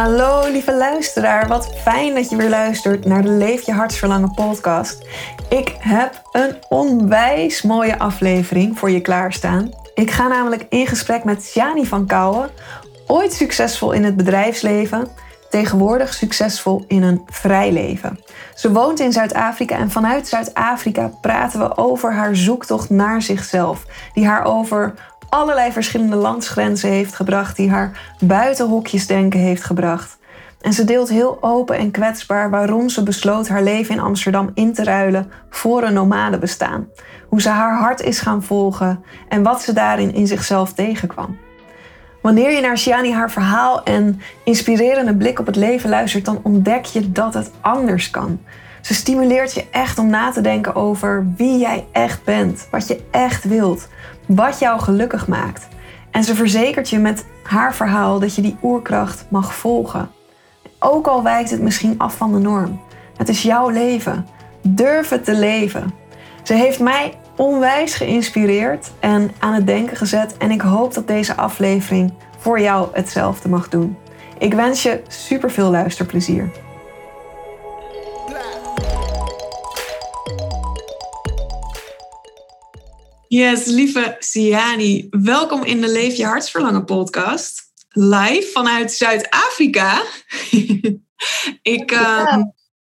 Hallo lieve luisteraar, wat fijn dat je weer luistert naar de Leef je hartsverlangen podcast. Ik heb een onwijs mooie aflevering voor je klaarstaan. Ik ga namelijk in gesprek met Jani van Kouwen, ooit succesvol in het bedrijfsleven, tegenwoordig succesvol in een vrij leven. Ze woont in Zuid-Afrika en vanuit Zuid-Afrika praten we over haar zoektocht naar zichzelf, die haar over allerlei verschillende landsgrenzen heeft gebracht, die haar buiten hokjes denken heeft gebracht. En ze deelt heel open en kwetsbaar waarom ze besloot haar leven in Amsterdam in te ruilen voor een nomade bestaan. Hoe ze haar hart is gaan volgen en wat ze daarin in zichzelf tegenkwam. Wanneer je naar Shiani haar verhaal en inspirerende blik op het leven luistert, dan ontdek je dat het anders kan. Ze stimuleert je echt om na te denken over wie jij echt bent, wat je echt wilt, wat jou gelukkig maakt. En ze verzekert je met haar verhaal dat je die oerkracht mag volgen. Ook al wijkt het misschien af van de norm. Het is jouw leven. Durf het te leven. Ze heeft mij onwijs geïnspireerd en aan het denken gezet. En ik hoop dat deze aflevering voor jou hetzelfde mag doen. Ik wens je super veel luisterplezier. Yes, lieve Siani, welkom in de Leef je hartsverlangen podcast. Live vanuit Zuid-Afrika. ik, uh,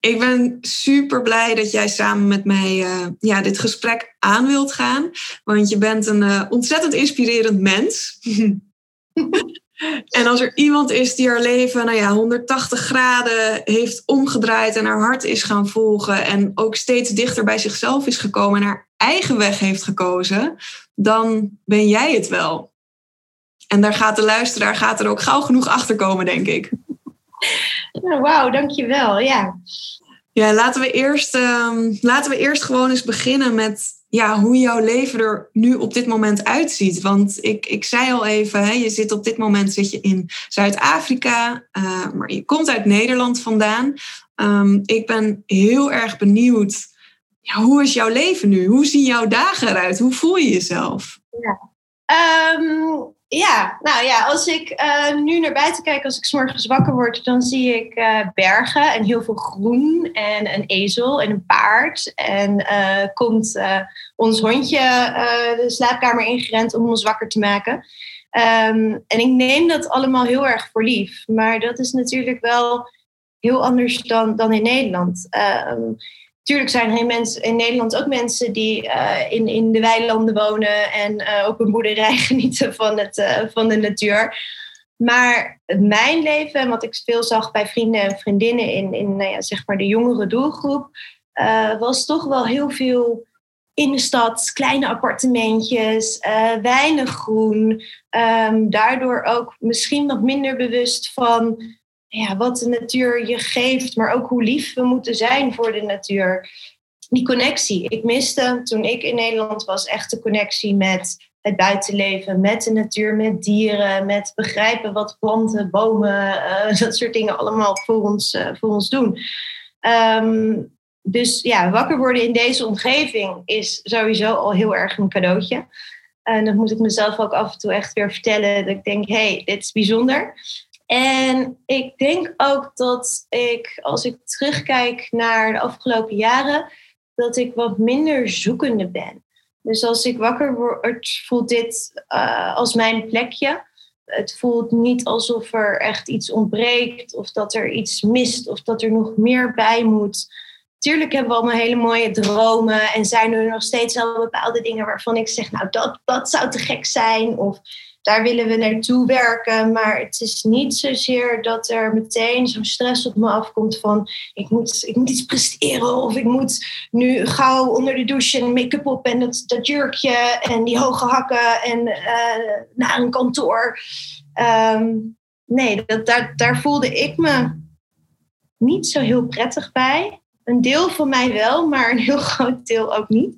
ik ben super blij dat jij samen met mij uh, ja, dit gesprek aan wilt gaan. Want je bent een uh, ontzettend inspirerend mens. en als er iemand is die haar leven nou ja, 180 graden heeft omgedraaid en haar hart is gaan volgen en ook steeds dichter bij zichzelf is gekomen en haar eigen weg heeft gekozen, dan ben jij het wel. En daar gaat de luisteraar gaat er ook gauw genoeg achter komen, denk ik. Nou, Wauw, dankjewel. Ja. Ja, laten we, eerst, um, laten we eerst gewoon eens beginnen met ja, hoe jouw leven er nu op dit moment uitziet. Want ik, ik zei al even, hè, je zit op dit moment zit je in Zuid-Afrika, uh, maar je komt uit Nederland vandaan. Um, ik ben heel erg benieuwd, ja, hoe is jouw leven nu? Hoe zien jouw dagen eruit? Hoe voel je jezelf? Ja. Um, ja, nou ja, als ik uh, nu naar buiten kijk, als ik s'morgens wakker word, dan zie ik uh, bergen en heel veel groen en een ezel en een paard. En uh, komt ons hondje de slaapkamer ingerend om ons wakker te maken. Um, en ik neem dat allemaal heel erg voor lief. Maar dat is natuurlijk wel heel anders dan, dan in Nederland. Um, Tuurlijk zijn er in, in Nederland ook mensen die uh, in, in de weilanden wonen en uh, op een boerderij genieten van, het, uh, van de natuur. Maar mijn leven, en wat ik veel zag bij vrienden en vriendinnen in, in nou ja, zeg maar de jongere doelgroep, was toch wel heel veel in de stad, kleine appartementjes, weinig groen. Um, daardoor ook misschien wat minder bewust van ja, wat de natuur je geeft, maar ook hoe lief we moeten zijn voor de natuur. Die connectie. Ik miste toen ik in Nederland was echt de connectie met het buitenleven, met de natuur, met dieren, met begrijpen wat planten, bomen, uh, dat soort dingen allemaal voor ons, uh, voor ons doen. Um, dus ja, wakker worden in deze omgeving is sowieso al heel erg een cadeautje. En dat moet ik mezelf ook af en toe echt weer vertellen. Dat ik denk, hey, dit is bijzonder. En ik denk ook dat ik, als ik terugkijk naar de afgelopen jaren, dat ik wat minder zoekende ben. Dus als ik wakker word, voelt dit uh, als mijn plekje. Het voelt niet alsof er echt iets ontbreekt, of dat er iets mist, of dat er nog meer bij moet. Tuurlijk hebben we allemaal hele mooie dromen en zijn er nog steeds wel bepaalde dingen waarvan ik zeg, nou dat, dat zou te gek zijn. Of daar willen we naartoe werken. Maar het is niet zozeer dat er meteen zo'n stress op me afkomt van ik moet, ik moet iets presteren of ik moet nu gauw onder de douche en make-up op en dat, dat jurkje en die hoge hakken en uh, naar een kantoor. Ehm, nee, dat, daar, daar voelde ik me niet zo heel prettig bij. Een deel van mij wel, maar een heel groot deel ook niet.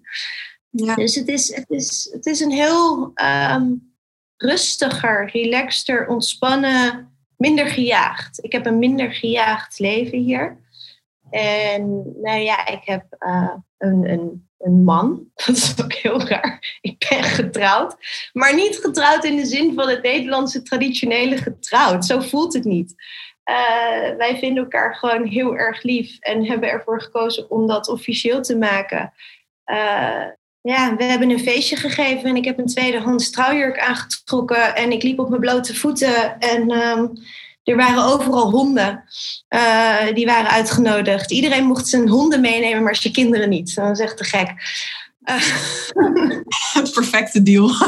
Ja. Dus het is, het, is, het is een heel ehm, rustiger, relaxter, ontspannen, minder gejaagd. Ik heb een minder gejaagd leven hier. En nou ja, ik heb uh, een, een, een man. Dat is ook heel raar. Ik ben getrouwd. Maar niet getrouwd in de zin van het Nederlandse traditionele getrouwd. Zo voelt het niet. Uh, wij vinden elkaar gewoon heel erg lief en hebben ervoor gekozen om dat officieel te maken. Uh, ja, we hebben een feestje gegeven en ik heb een tweedehands trouwjurk aangetrokken en ik liep op mijn blote voeten en um, er waren overal honden uh, die waren uitgenodigd. Iedereen mocht zijn honden meenemen, maar zijn kinderen niet. Dat is echt te gek. Het perfecte deal.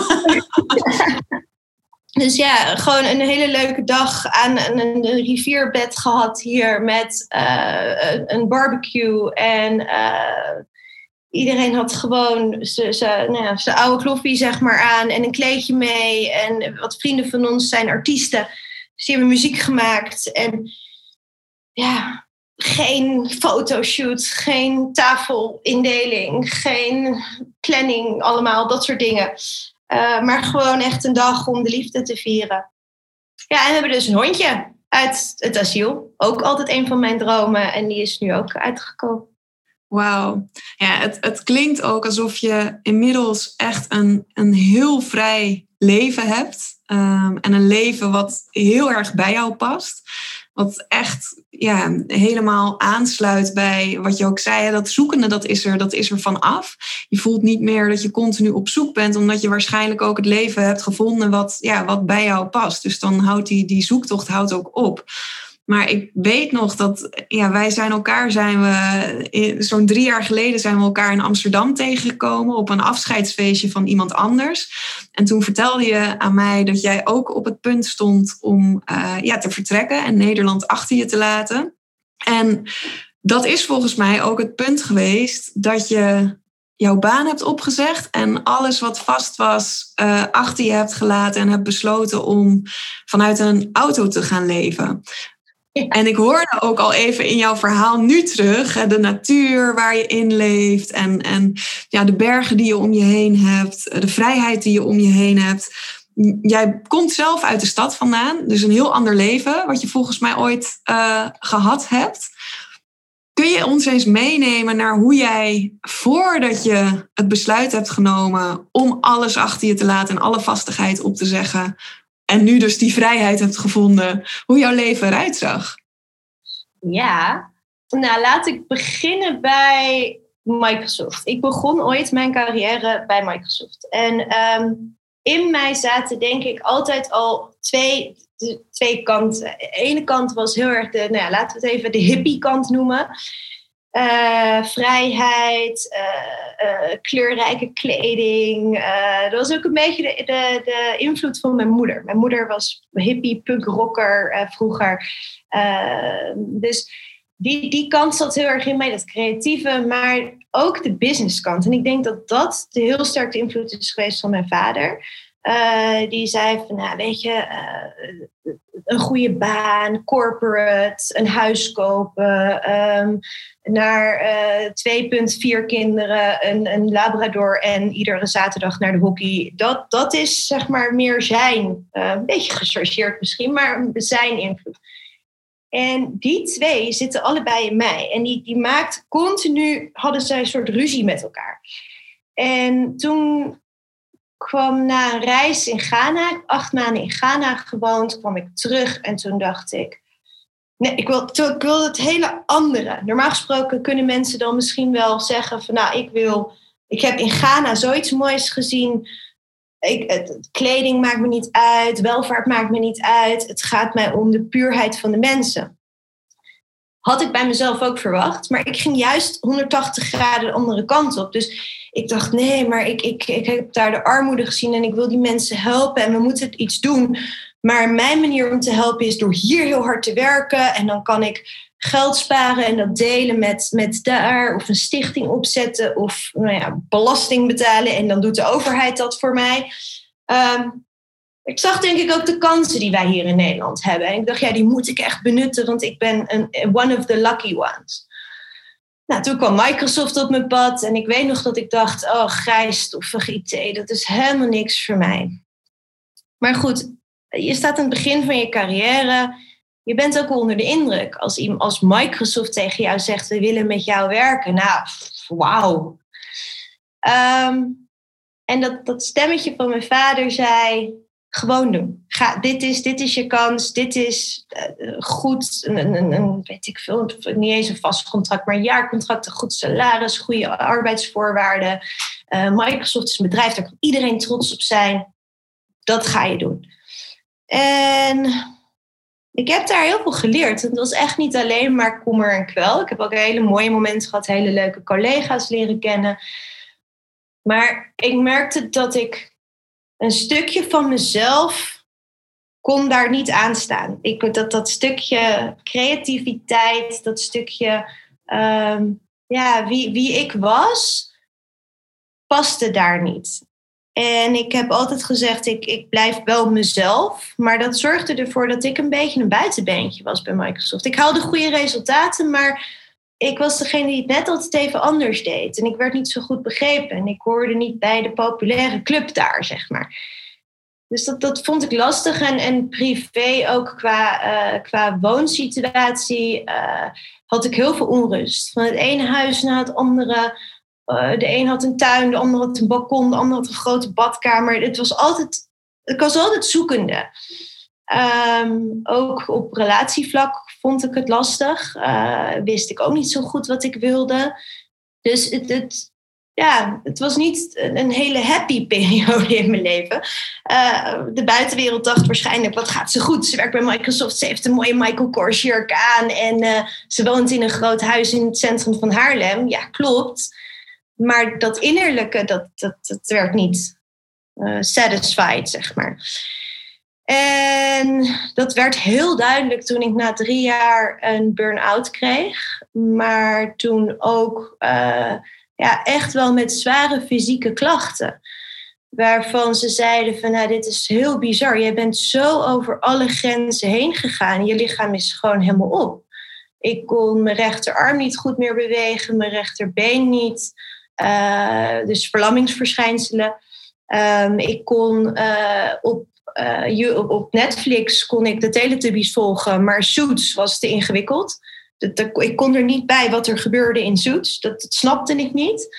Dus ja, gewoon een hele leuke dag aan een, rivierbed gehad hier met uh, een barbecue. En uh, iedereen had gewoon zijn nou ja, oude kloffie zeg maar aan en een kleedje mee. En wat vrienden van ons zijn artiesten. Dus die hebben muziek gemaakt. En ja, geen fotoshoot, geen tafelindeling, geen planning, allemaal dat soort dingen. Uh, maar gewoon echt een dag om de liefde te vieren. Ja, en we hebben dus een hondje uit het asiel. Ook altijd een van mijn dromen. En die is nu ook uitgekomen. Wauw. Ja, het, het klinkt ook alsof je inmiddels echt een, een heel vrij leven hebt. Um, en een leven wat heel erg bij jou past. Wat echt ja, helemaal aansluit bij wat je ook zei. Dat zoekende, dat is er, dat is er vanaf. Je voelt niet meer dat je continu op zoek bent, omdat je waarschijnlijk ook het leven hebt gevonden wat, ja, wat bij jou past. Dus dan houdt die, die zoektocht houdt ook op. Maar ik weet nog dat ja, wij zijn elkaar, zijn we zo'n drie jaar geleden zijn we elkaar in Amsterdam tegengekomen op een afscheidsfeestje van iemand anders. En toen vertelde je aan mij dat jij ook op het punt stond om uh, ja, te vertrekken en Nederland achter je te laten. En dat is volgens mij ook het punt geweest dat je jouw baan hebt opgezegd en alles wat vast was uh, achter je hebt gelaten en hebt besloten om vanuit een auto te gaan leven. En ik hoorde ook al even in jouw verhaal nu terug de natuur waar je in leeft en, en ja, de bergen die je om je heen hebt, de vrijheid die je om je heen hebt. Jij komt zelf uit de stad vandaan, dus een heel ander leven wat je volgens mij ooit uh, gehad hebt. Kun je ons eens meenemen naar hoe jij, voordat je het besluit hebt genomen om alles achter je te laten en alle vastigheid op te zeggen, en nu dus die vrijheid hebt gevonden, hoe jouw leven eruit zag. Ja, nou laat ik beginnen bij Microsoft. Ik begon ooit mijn carrière bij Microsoft. En um, in mij zaten denk ik altijd al twee, twee kanten. De ene kant was heel erg de, nou ja, laten we het even de hippie kant noemen. Uh, vrijheid, uh, uh, kleurrijke kleding. dat was ook een beetje de, de, invloed van mijn moeder. Mijn moeder was hippie, punkrocker vroeger. dus die, die kant zat heel erg in mij, dat creatieve, maar ook de businesskant. En ik denk dat dat de heel sterk de invloed is geweest van mijn vader. Uh, die zei van, nou weet je, uh, een goede baan, corporate, een huis kopen, um, naar uh, 2,4 kinderen, een, een labrador en iedere zaterdag naar de hockey. Dat, dat is zeg maar meer zijn, een beetje gechargeerd misschien, maar zijn invloed. En die twee zitten allebei in mij. En die, die maakt continu, hadden zij een soort ruzie met elkaar. En toen kwam na een reis in Ghana, acht maanden in Ghana gewoond, kwam ik terug en toen dacht ik, nee, ik wil, ik wil het hele andere. Normaal gesproken kunnen mensen dan misschien wel zeggen van, nou, ik wil, ik heb in Ghana zoiets moois gezien. Ik, het, kleding maakt me niet uit, welvaart maakt me niet uit. Het gaat mij om de puurheid van de mensen. Had ik bij mezelf ook verwacht. Maar ik ging juist 180 graden de andere kant op. Dus ik dacht, nee, maar ik, ik, ik heb daar de armoede gezien en ik wil die mensen helpen en we moeten iets doen. Maar mijn manier om te helpen is door hier heel hard te werken. En dan kan ik geld sparen en dat delen met, met daar. Of een stichting opzetten of nou ja, belasting betalen. En dan doet de overheid dat voor mij. Ehm, ik zag denk ik ook de kansen die wij hier in Nederland hebben. En ik dacht, ja, die moet ik echt benutten, want ik ben een one of the lucky ones. Nou, toen kwam Microsoft op mijn pad en ik weet nog dat ik dacht, oh, grijstoffig IT, dat is helemaal niks voor mij. Maar goed, je staat aan het begin van je carrière. Je bent ook onder de indruk. Als, als Microsoft tegen jou zegt, we willen met jou werken. Nou, wauw. Ehm, en dat, dat stemmetje van mijn vader zei, gewoon doen. Ga, dit, is, dit is je kans, dit is uh, goed, een, weet ik veel, niet eens een vast contract, maar een jaarcontract, een goed salaris, goede arbeidsvoorwaarden. Uh, Microsoft is een bedrijf, daar kan iedereen trots op zijn. Dat ga je doen. En ik heb daar heel veel geleerd. Het was echt niet alleen maar kommer en kwel. Ik heb ook hele mooie momenten gehad, hele leuke collega's leren kennen. Maar ik merkte dat ik een stukje van mezelf kon daar niet aan staan. Ik, dat, dat stukje creativiteit, dat stukje ehm, ja, wie, wie ik was, paste daar niet. En ik heb altijd gezegd, ik, ik blijf wel mezelf. Maar dat zorgde ervoor dat ik een beetje een buitenbeentje was bij Microsoft. Ik haalde goede resultaten, maar ik was degene die het net altijd even anders deed. En ik werd niet zo goed begrepen. En ik hoorde niet bij de populaire club daar, zeg maar. Dus dat, dat vond ik lastig. En, en privé ook qua, uh, qua woonsituatie uh, had ik heel veel onrust. Van het ene huis naar het andere. Uh, de een had een tuin, de ander had een balkon, de ander had een grote badkamer. Het was altijd, ik was altijd zoekende. Um, ook op relatievlak vond ik het lastig. Uh, wist ik ook niet zo goed wat ik wilde. Dus het, het, ja, het was niet een hele happy periode in mijn leven. Uh, de buitenwereld dacht waarschijnlijk, wat gaat ze goed? Ze werkt bij Microsoft, ze heeft een mooie Michael Kors jurk aan... en uh, ze woont in een groot huis in het centrum van Haarlem. Ja, klopt. Maar dat innerlijke, dat, dat werd niet satisfied, zeg maar. En dat werd heel duidelijk toen ik na drie jaar een burn-out kreeg. Maar toen ook uh, ja, echt wel met zware fysieke klachten. Waarvan ze zeiden van nou, dit is heel bizar. Jij bent zo over alle grenzen heen gegaan. Je lichaam is gewoon helemaal op. Ik kon mijn rechterarm niet goed meer bewegen, mijn rechterbeen niet. Uh, dus verlammingsverschijnselen. Um, ik kon uh, op uh, op Netflix kon ik de Teletubbies volgen, maar Suits was te ingewikkeld. ik kon er niet bij wat er gebeurde in Suits. Dat, snapte ik niet.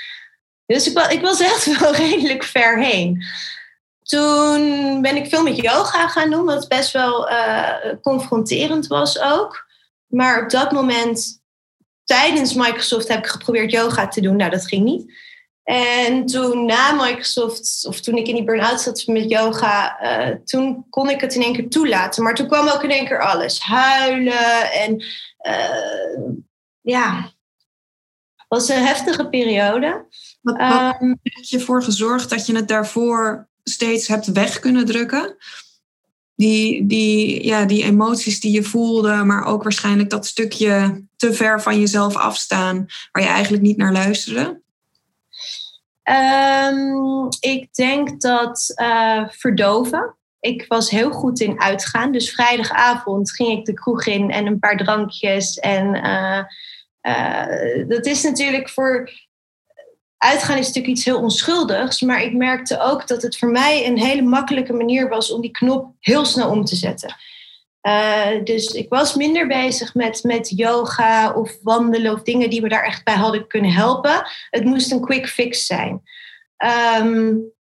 Dus ik, ik was echt wel redelijk ver heen. Toen ben ik veel met yoga gaan doen, wat best wel uh, confronterend was ook. Maar op dat moment, tijdens Microsoft, heb ik geprobeerd yoga te doen. Nou, dat ging niet. En toen na Microsoft, of toen ik in die burn-out zat met yoga, uh, toen kon ik het in één keer toelaten. Maar toen kwam ook in één keer alles. Huilen en uh, ja, het was een heftige periode. Wat, wat um, heeft je ervoor gezorgd dat je het daarvoor steeds hebt weg kunnen drukken? Die, die, ja, die emoties die je voelde, maar ook waarschijnlijk dat stukje te ver van jezelf afstaan, waar je eigenlijk niet naar luisterde? Um, ik denk dat uh, verdoven. Ik was heel goed in uitgaan. Dus vrijdagavond ging ik de kroeg in en een paar drankjes. En uh, uh, dat is natuurlijk voor. Uitgaan is natuurlijk iets heel onschuldigs. Maar ik merkte ook dat het voor mij een hele makkelijke manier was om die knop heel snel om te zetten. Uh, dus ik was minder bezig met, met yoga of wandelen of dingen die me daar echt bij hadden kunnen helpen. Het moest een quick fix zijn. Um,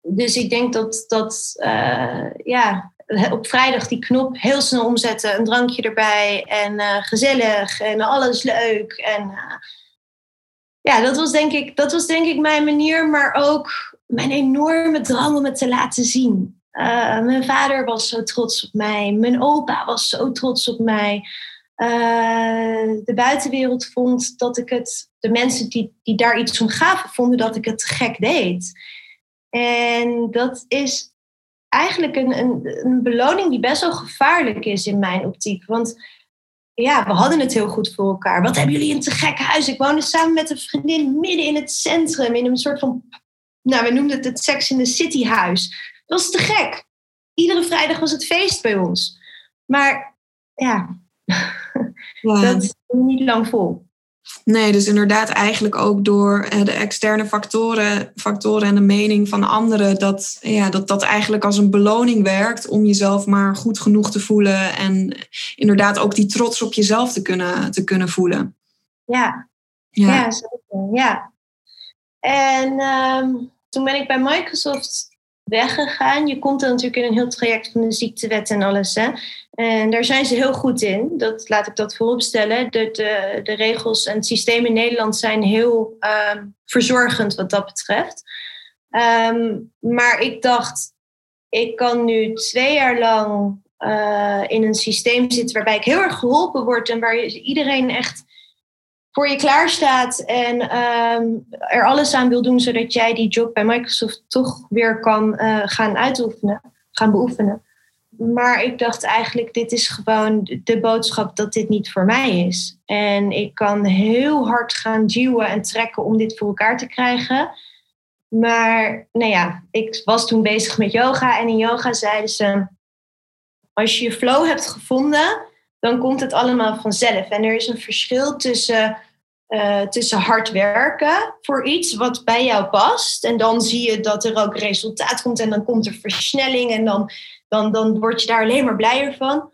dus ik denk dat, dat uh, ja, op vrijdag die knop heel snel omzetten, een drankje erbij en uh, gezellig en alles leuk. En ja, dat was, denk ik, dat was denk ik mijn manier, maar ook mijn enorme drang om het te laten zien. Uh, mijn vader was zo trots op mij. Mijn opa was zo trots op mij. de buitenwereld vond dat ik het, de mensen die, die daar iets om gaven, vonden dat ik het gek deed. En dat is eigenlijk een, een, een beloning die best wel gevaarlijk is in mijn optiek. Want ja, we hadden het heel goed voor elkaar. Wat hebben jullie een te gek huis? Ik woonde samen met een vriendin midden in het centrum, in een soort van, nou, we noemden het het Sex in the City huis. Dat was te gek. Iedere vrijdag was het feest bij ons. Maar ja, ja. dat is niet lang vol. Nee, dus inderdaad eigenlijk ook door eh, de externe factoren, factoren en de mening van anderen, dat, ja, dat dat eigenlijk als een beloning werkt om jezelf maar goed genoeg te voelen en inderdaad ook die trots op jezelf te kunnen, te kunnen voelen. Ja, ja, ja zeker. Ja. En ehm, toen ben ik bij Microsoft weggegaan. Je komt dan natuurlijk in een heel traject van de ziektewet en alles. Hè? En daar zijn ze heel goed in. Dat, laat ik dat vooropstellen. De, de, regels en het systeem in Nederland zijn heel uh, verzorgend wat dat betreft. Ehm, maar ik dacht, ik kan nu twee jaar lang uh, in een systeem zitten waarbij ik heel erg geholpen word en waar iedereen echt voor je klaar staat en um, er alles aan wil doen zodat jij die job bij Microsoft toch weer kan uh, gaan uitoefenen, gaan beoefenen. Maar ik dacht eigenlijk, dit is gewoon de boodschap dat dit niet voor mij is. En ik kan heel hard gaan duwen en trekken om dit voor elkaar te krijgen. Maar nou ja, ik was toen bezig met yoga en in yoga zeiden ze, als je je flow hebt gevonden, dan komt het allemaal vanzelf. En er is een verschil tussen uh, tussen hard werken voor iets wat bij jou past. En dan zie je dat er ook resultaat komt en dan komt er versnelling en dan, dan, dan word je daar alleen maar blijer van.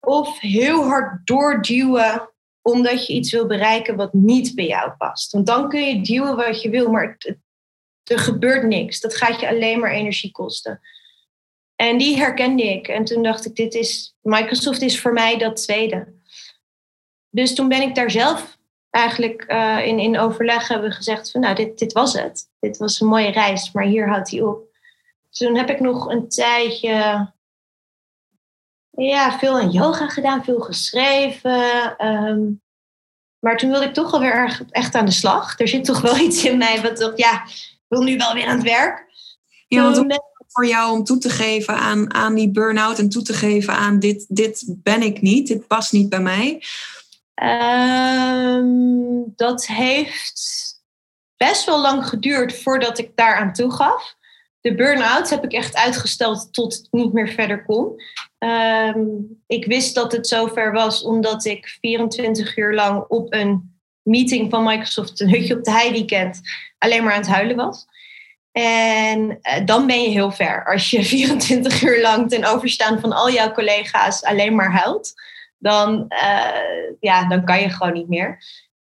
Of heel hard doorduwen omdat je iets wil bereiken wat niet bij jou past. Want dan kun je duwen wat je wil, maar er gebeurt niks. Dat gaat je alleen maar energie kosten. En die herkende ik. En toen dacht ik, dit is, Microsoft is voor mij dat tweede. Dus toen ben ik daar zelf eigenlijk uh, in, in overleg hebben we gezegd van nou, dit, dit was het. Dit was een mooie reis, maar hier houdt hij op. Toen heb ik nog een tijdje ja, veel aan yoga gedaan, veel geschreven. Um, maar toen wilde ik toch alweer erg, echt aan de slag. Er zit toch wel iets in mij wat dacht, ja, ik wil nu wel weer aan het werk. Ja, want voor jou om toe te geven aan, aan die burn-out en toe te geven aan dit, dit ben ik niet, dit past niet bij mij. Um, dat heeft best wel lang geduurd voordat ik daaraan toegaf. De burn-out heb ik echt uitgesteld tot het niet meer verder kon. Um, ik wist dat het zover was omdat ik 24 uur lang op een meeting van Microsoft, een hutje op de hei weekend, alleen maar aan het huilen was. En uh, dan ben je heel ver als je 24 uur lang ten overstaan van al jouw collega's alleen maar huilt dan, uh, ja, dan kan je gewoon niet meer.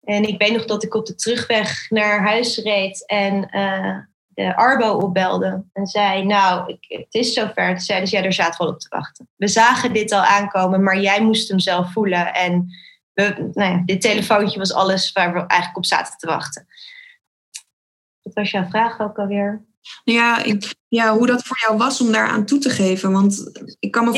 En ik weet nog dat ik op de terugweg naar huis reed en uh, de Arbo opbelde en zei, nou, ik, het is zover. Toen zeiden ze, ja, daar zaten we op te wachten. We zagen dit al aankomen, maar jij moest hem zelf voelen. En we, nou ja, dit telefoontje was alles waar we eigenlijk op zaten te wachten. Dat was jouw vraag ook alweer. Ja, ik, ja, hoe dat voor jou was om daar aan toe te geven. Want ik kan me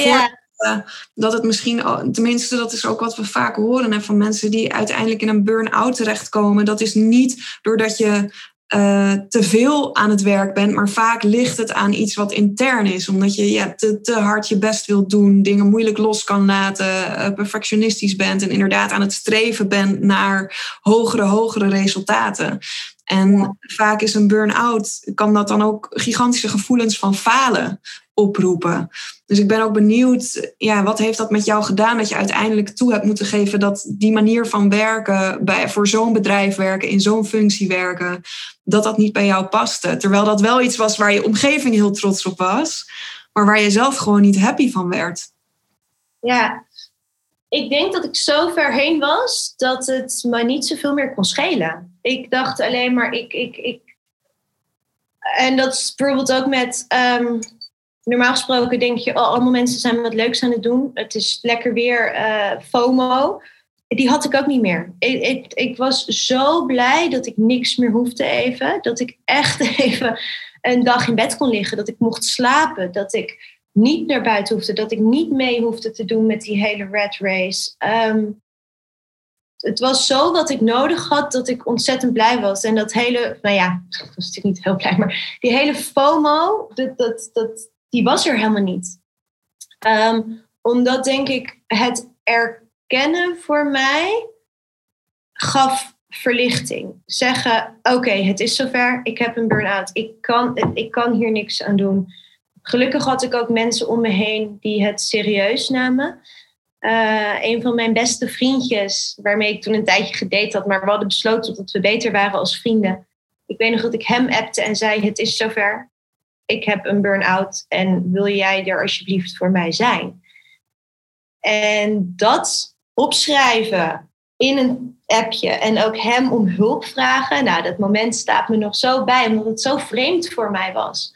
voorstellen dat het misschien, tenminste, dat is ook wat we vaak horen van mensen die uiteindelijk in een burn-out terechtkomen. Dat is niet doordat je uh, te veel aan het werk bent, maar vaak ligt het aan iets wat intern is. Omdat je ja, te, hard je best wilt doen, dingen moeilijk los kan laten, uh, perfectionistisch bent en inderdaad aan het streven bent naar hogere, hogere resultaten. En vaak is een burn-out, kan dat dan ook gigantische gevoelens van falen oproepen. Dus ik ben ook benieuwd, ja, wat heeft dat met jou gedaan dat je uiteindelijk toe hebt moeten geven dat die manier van werken, bij, voor zo'n bedrijf werken, in zo'n functie werken, dat dat niet bij jou paste. Terwijl dat wel iets was waar je omgeving heel trots op was, maar waar je zelf gewoon niet happy van werd. Ja, ik denk dat ik zo ver heen was dat het me niet zoveel meer kon schelen. Ik dacht alleen maar, ik, ik, ik. En dat is bijvoorbeeld ook met. Um, normaal gesproken denk je, oh, allemaal mensen zijn wat leuks aan het doen. Het is lekker weer uh, FOMO. Die had ik ook niet meer. Ik, ik, ik was zo blij dat ik niks meer hoefde even. Dat ik echt even een dag in bed kon liggen. Dat ik mocht slapen. Dat ik niet naar buiten hoefde. Dat ik niet mee hoefde te doen met die hele red race. Um, het was zo wat ik nodig had dat ik ontzettend blij was. En dat hele, nou ja, ik was natuurlijk niet heel blij, maar die hele FOMO, dat, dat, dat, die was er helemaal niet. Ehm, omdat denk ik het erkennen voor mij gaf verlichting. Zeggen, oké, het is zover, ik heb een burn-out, ik kan, ik kan hier niks aan doen. Gelukkig had ik ook mensen om me heen die het serieus namen. Uh, een van mijn beste vriendjes, waarmee ik toen een tijdje gedate had, maar we hadden besloten dat we beter waren als vrienden. Ik weet nog dat ik hem appte en zei: Het is zover. Ik heb een burn-out en wil jij er alsjeblieft voor mij zijn? En dat opschrijven in een appje en ook hem om hulp vragen. Nou, dat moment staat me nog zo bij, omdat het zo vreemd voor mij was.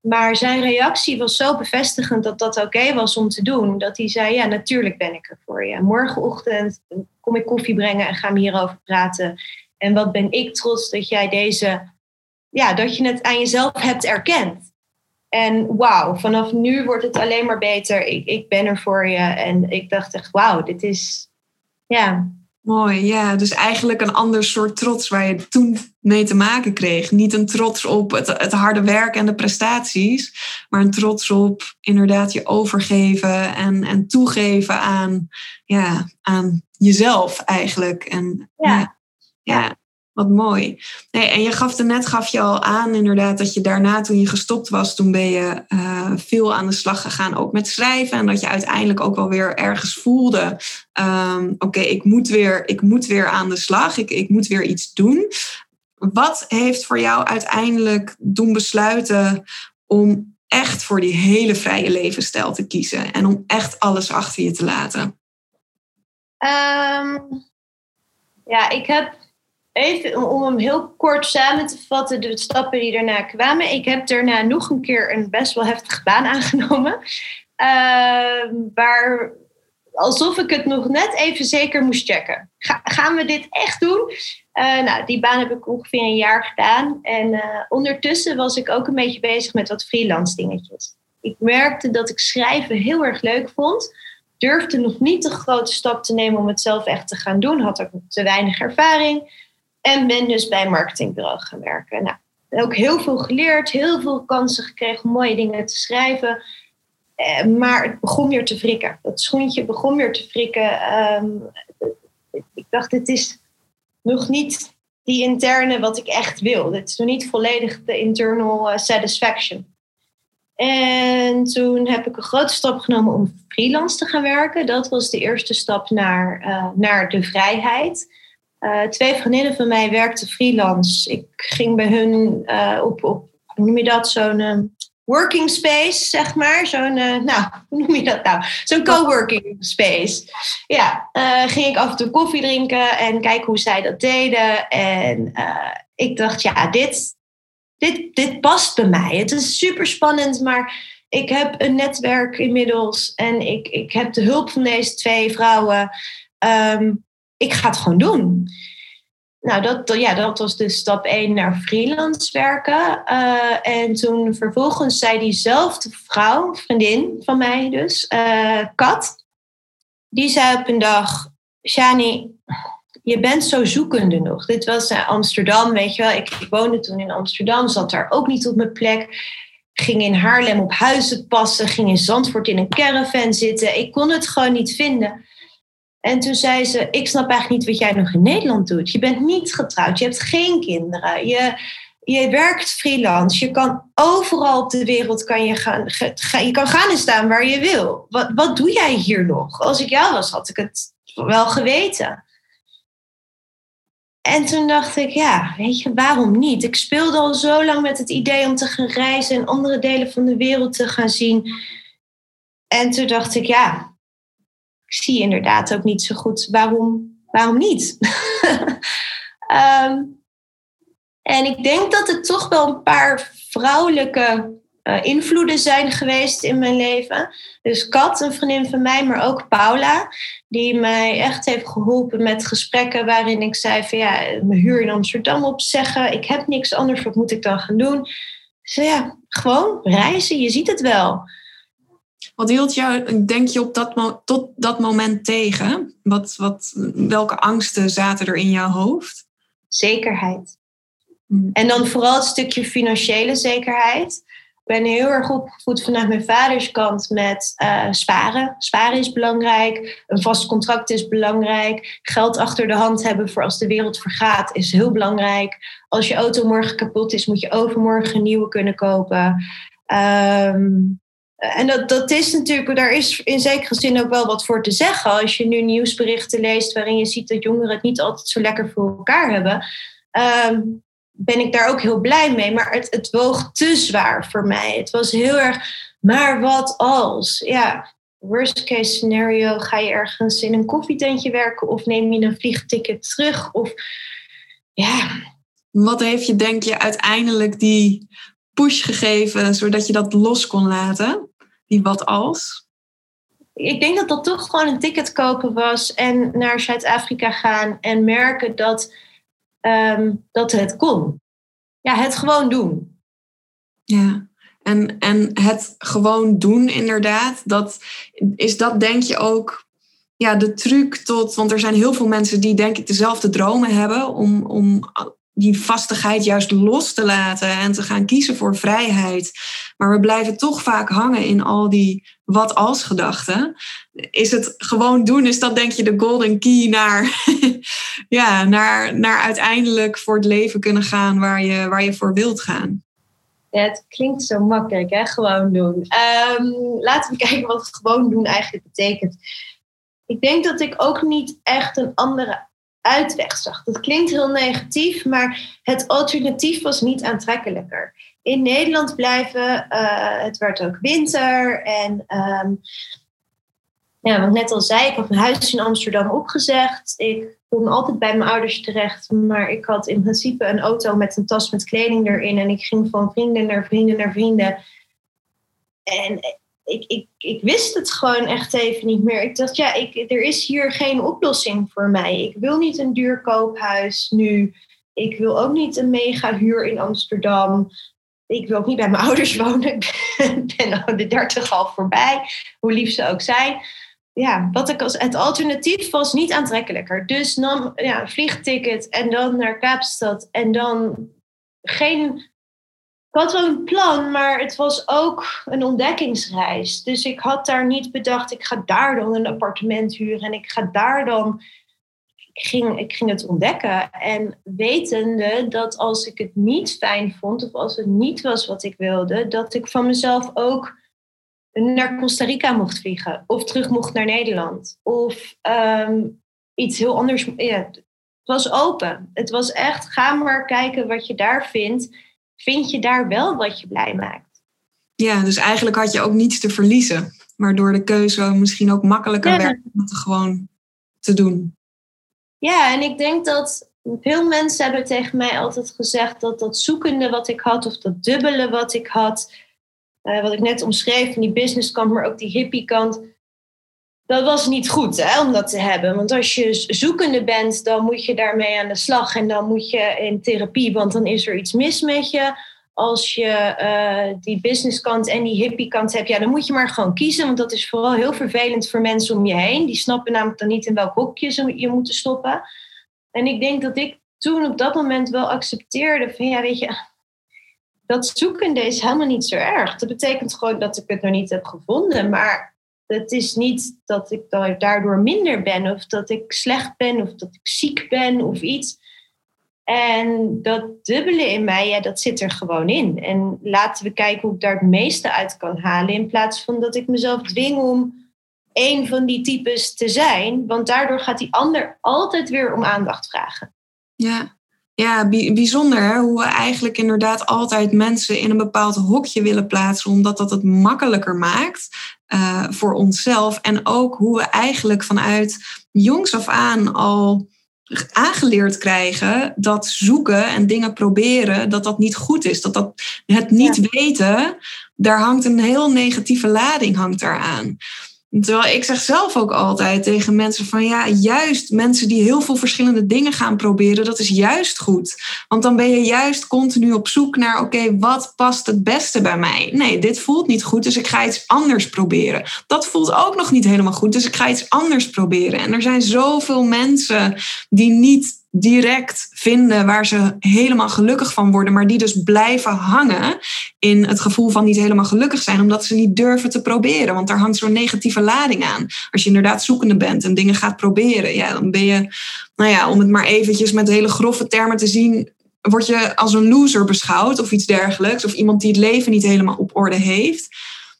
Maar zijn reactie was zo bevestigend dat dat oké was om te doen. Dat hij zei, ja, natuurlijk ben ik er voor je. Morgenochtend kom ik koffie brengen en gaan we hierover praten. En wat ben ik trots dat jij deze, ja, dat je het aan jezelf hebt erkend. En wauw, vanaf nu wordt het alleen maar beter. Ik, ik ben er voor je. En ik dacht echt, wauw, dit is, ja, Mooi, ja. Dus eigenlijk een ander soort trots waar je toen mee te maken kreeg. Niet een trots op het, het harde werk en de prestaties, maar een trots op inderdaad je overgeven en, en toegeven aan, ja, aan jezelf eigenlijk. En, ja. ja. Wat mooi. En je gaf er net gaf je al aan inderdaad dat je daarna toen je gestopt was, toen ben je uh, veel aan de slag gegaan ook met schrijven. En dat je uiteindelijk ook wel weer ergens voelde, um, oké, ik moet weer, ik moet weer aan de slag, ik, ik moet weer iets doen. Wat heeft voor jou uiteindelijk doen besluiten om echt voor die hele vrije levensstijl te kiezen en om echt alles achter je te laten? Um, ja, ik heb even om hem heel kort samen te vatten, de stappen die daarna kwamen. Ik heb daarna nog een keer een best wel heftige baan aangenomen. Uh, waar, alsof ik het nog net even zeker moest checken. gaan we dit echt doen? Uh, nou, die baan heb ik ongeveer een jaar gedaan. En uh, ondertussen was ik ook een beetje bezig met wat freelance dingetjes. Ik merkte dat ik schrijven heel erg leuk vond. Durfde nog niet de grote stap te nemen om het zelf echt te gaan doen. Had ook te weinig ervaring. En ben dus bij een marketingbureau gaan werken. Nou, ook heel veel geleerd, heel veel kansen gekregen om mooie dingen te schrijven. Eh, maar het begon weer te frikken. Dat schoentje begon weer te frikken. Ehm, ik dacht, dit is nog niet die interne wat ik echt wil. Dit is nog niet volledig de internal uh, satisfaction. En toen heb ik een grote stap genomen om freelance te gaan werken. Dat was de eerste stap naar, uh, naar de vrijheid. Uh, twee vriendinnen van mij werkten freelance. Ik ging bij hun uh, op, op, hoe noem je dat, zo'n uh, working space, zeg maar. Zo'n, nou, hoe noem je dat nou? Zo'n coworking space. Ja, ging ik af en toe koffie drinken en kijken hoe zij dat deden. En ik dacht, ja, dit, dit, dit past bij mij. Het is super spannend, maar ik heb een netwerk inmiddels en ik, ik heb de hulp van deze twee vrouwen. Um, ik ga het gewoon doen. Nou, dat, ja, dat was dus stap 1 naar freelance werken. Uh, en toen vervolgens zei diezelfde vrouw, vriendin van mij dus, uh, Kat, die zei op een dag: Shani, je bent zo zoekende nog. Dit was uh, Amsterdam, weet je wel. Ik, ik, woonde toen in Amsterdam, zat daar ook niet op mijn plek. Ging in Haarlem op huizen passen, ging in Zandvoort in een caravan zitten. Ik kon het gewoon niet vinden. En toen zei ze: Ik snap eigenlijk niet wat jij nog in Nederland doet. Je bent niet getrouwd, je hebt geen kinderen. Je, je werkt freelance. Je kan overal op de wereld kan je, gaan, je kan gaan en staan waar je wil. Wat, wat doe jij hier nog? Als ik jou was, had ik het wel geweten. En toen dacht ik, ja, weet je, waarom niet? Ik speelde al zo lang met het idee om te gaan reizen en andere delen van de wereld te gaan zien. En toen dacht ik, ja, ik zie inderdaad ook niet zo goed waarom, waarom niet. um, en ik denk dat er toch wel een paar vrouwelijke uh, invloeden zijn geweest in mijn leven. Dus Kat, een vriendin van mij, maar ook Paula, die mij echt heeft geholpen met gesprekken waarin ik zei van ja, mijn huur in Amsterdam opzeggen, ik heb niks anders, wat moet ik dan gaan doen? Dus ja, gewoon reizen, je ziet het wel. Wat hield jou, denk je, op dat tot dat moment tegen? Wat, wat, welke angsten zaten er in jouw hoofd? Zekerheid. Hmm. En dan vooral het stukje financiële zekerheid. Ik ben heel erg opgevoed vanuit mijn vaders kant met uh, sparen. Sparen is belangrijk. Een vast contract is belangrijk. Geld achter de hand hebben voor als de wereld vergaat is heel belangrijk. Als je auto morgen kapot is, moet je overmorgen een nieuwe kunnen kopen. Um, en dat, dat is natuurlijk, daar is in zekere zin ook wel wat voor te zeggen. Als je nu nieuwsberichten leest waarin je ziet dat jongeren het niet altijd zo lekker voor elkaar hebben, ehm, ben ik daar ook heel blij mee. Maar het, het woog te zwaar voor mij. Het was heel erg, maar wat als? Ja, worst case scenario, ga je ergens in een koffietentje werken of neem je een vliegticket terug? Of ja. Wat heeft je, denk je, uiteindelijk die push gegeven zodat je dat los kon laten? Die wat als? Ik denk dat dat toch gewoon een ticket kopen was en naar Zuid-Afrika gaan en merken dat, um, dat het kon. Ja, het gewoon doen. Ja, en, en het gewoon doen inderdaad, dat, is dat denk je ook ja, de truc tot, want er zijn heel veel mensen die denk ik dezelfde dromen hebben om, om die vastigheid juist los te laten en te gaan kiezen voor vrijheid. Maar we blijven toch vaak hangen in al die wat als gedachten. Is het gewoon doen, is dat denk je de golden key naar, ja, naar, naar uiteindelijk voor het leven kunnen gaan waar je, waar je voor wilt gaan? Ja, het klinkt zo makkelijk, hè? gewoon doen. Um, laten we kijken wat gewoon doen eigenlijk betekent. Ik denk dat ik ook niet echt een andere uitweg zag. Dat klinkt heel negatief, maar het alternatief was niet aantrekkelijker. In Nederland blijven, uh, het werd ook winter en um, ja, wat net al zei, ik had mijn huis in Amsterdam opgezegd. Ik kon altijd bij mijn ouders terecht, maar ik had in principe een auto met een tas met kleding erin en ik ging van vrienden naar vrienden naar vrienden. En ik, ik, wist het gewoon echt even niet meer. Ik dacht, ja, ik, er is hier geen oplossing voor mij. Ik wil niet een duur koophuis nu. Ik wil ook niet een mega huur in Amsterdam. Ik wil ook niet bij mijn ouders wonen. Ik ben de dertig al voorbij, hoe lief ze ook zijn. Ja, wat ik als het alternatief was niet aantrekkelijker. Dus nam ja, een vliegticket en dan naar Kaapstad en dan geen ik had wel een plan, maar het was ook een ontdekkingsreis. Dus ik had daar niet bedacht, ik ga daar dan een appartement huren en ik ga daar dan. Ik ging, ik ging het ontdekken. En wetende dat als ik het niet fijn vond of als het niet was wat ik wilde, dat ik van mezelf ook naar Costa Rica mocht vliegen of terug mocht naar Nederland. Of ehm, iets heel anders. Ja, het was open. Het was echt, ga maar kijken wat je daar vindt vind je daar wel wat je blij maakt. Ja, dus eigenlijk had je ook niets te verliezen. Maar door de keuze misschien ook makkelijker werd om het gewoon te doen. Ja, en ik denk dat veel mensen hebben tegen mij altijd gezegd dat dat zoekende wat ik had, of dat dubbele wat ik had, uh, wat ik net omschreef, van die businesskant, maar ook die hippie kant, dat was niet goed hè, om dat te hebben. Want als je zoekende bent, dan moet je daarmee aan de slag en dan moet je in therapie, want dan is er iets mis met je. Als je uh, die businesskant en die hippiekant hebt, ja, dan moet je maar gewoon kiezen. Want dat is vooral heel vervelend voor mensen om je heen. Die snappen namelijk dan niet in welk hokje ze je moeten stoppen. En ik denk dat ik toen op dat moment wel accepteerde van ja, weet je, dat zoekende is helemaal niet zo erg. Dat betekent gewoon dat ik het nog niet heb gevonden. Maar het is niet dat ik daardoor minder ben of dat ik slecht ben of dat ik ziek ben of iets. En dat dubbele in mij, ja, dat zit er gewoon in. En laten we kijken hoe ik daar het meeste uit kan halen. In plaats van dat ik mezelf dwing om één van die types te zijn. Want daardoor gaat die ander altijd weer om aandacht vragen. Ja, ja, bijzonder hè? hoe we eigenlijk inderdaad altijd mensen in een bepaald hokje willen plaatsen, omdat dat het makkelijker maakt uh, voor onszelf. En ook hoe we eigenlijk vanuit jongs af aan al aangeleerd krijgen dat zoeken en dingen proberen, dat dat niet goed is. Dat dat het niet weten, daar hangt een heel negatieve lading hangt daaraan. Terwijl ik zeg zelf ook altijd tegen mensen van ja, juist mensen die heel veel verschillende dingen gaan proberen, dat is juist goed. Want dan ben je juist continu op zoek naar oké, wat past het beste bij mij? Nee, dit voelt niet goed, dus ik ga iets anders proberen. Dat voelt ook nog niet helemaal goed, dus ik ga iets anders proberen. En er zijn zoveel mensen die niet direct vinden waar ze helemaal gelukkig van worden, maar die dus blijven hangen in het gevoel van niet helemaal gelukkig zijn, omdat ze niet durven te proberen. Want daar hangt zo'n negatieve lading aan. Als je inderdaad zoekende bent en dingen gaat proberen, ja, dan ben je, nou ja, om het maar eventjes met hele grove termen te zien, word je als een loser beschouwd of iets dergelijks, of iemand die het leven niet helemaal op orde heeft.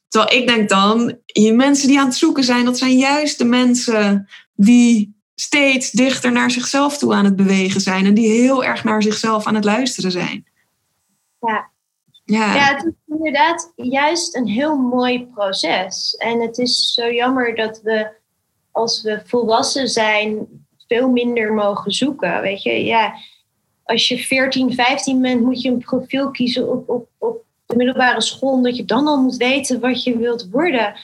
Terwijl ik denk dan, je mensen die aan het zoeken zijn, dat zijn juist de mensen die steeds dichter naar zichzelf toe aan het bewegen zijn en die heel erg naar zichzelf aan het luisteren zijn. Ja. Ja. ja, het is inderdaad juist een heel mooi proces. En het is zo jammer dat we, als we volwassen zijn, veel minder mogen zoeken. Weet je, ja, als je 14, 15 bent, moet je een profiel kiezen op, op, op de middelbare school, omdat je dan al moet weten wat je wilt worden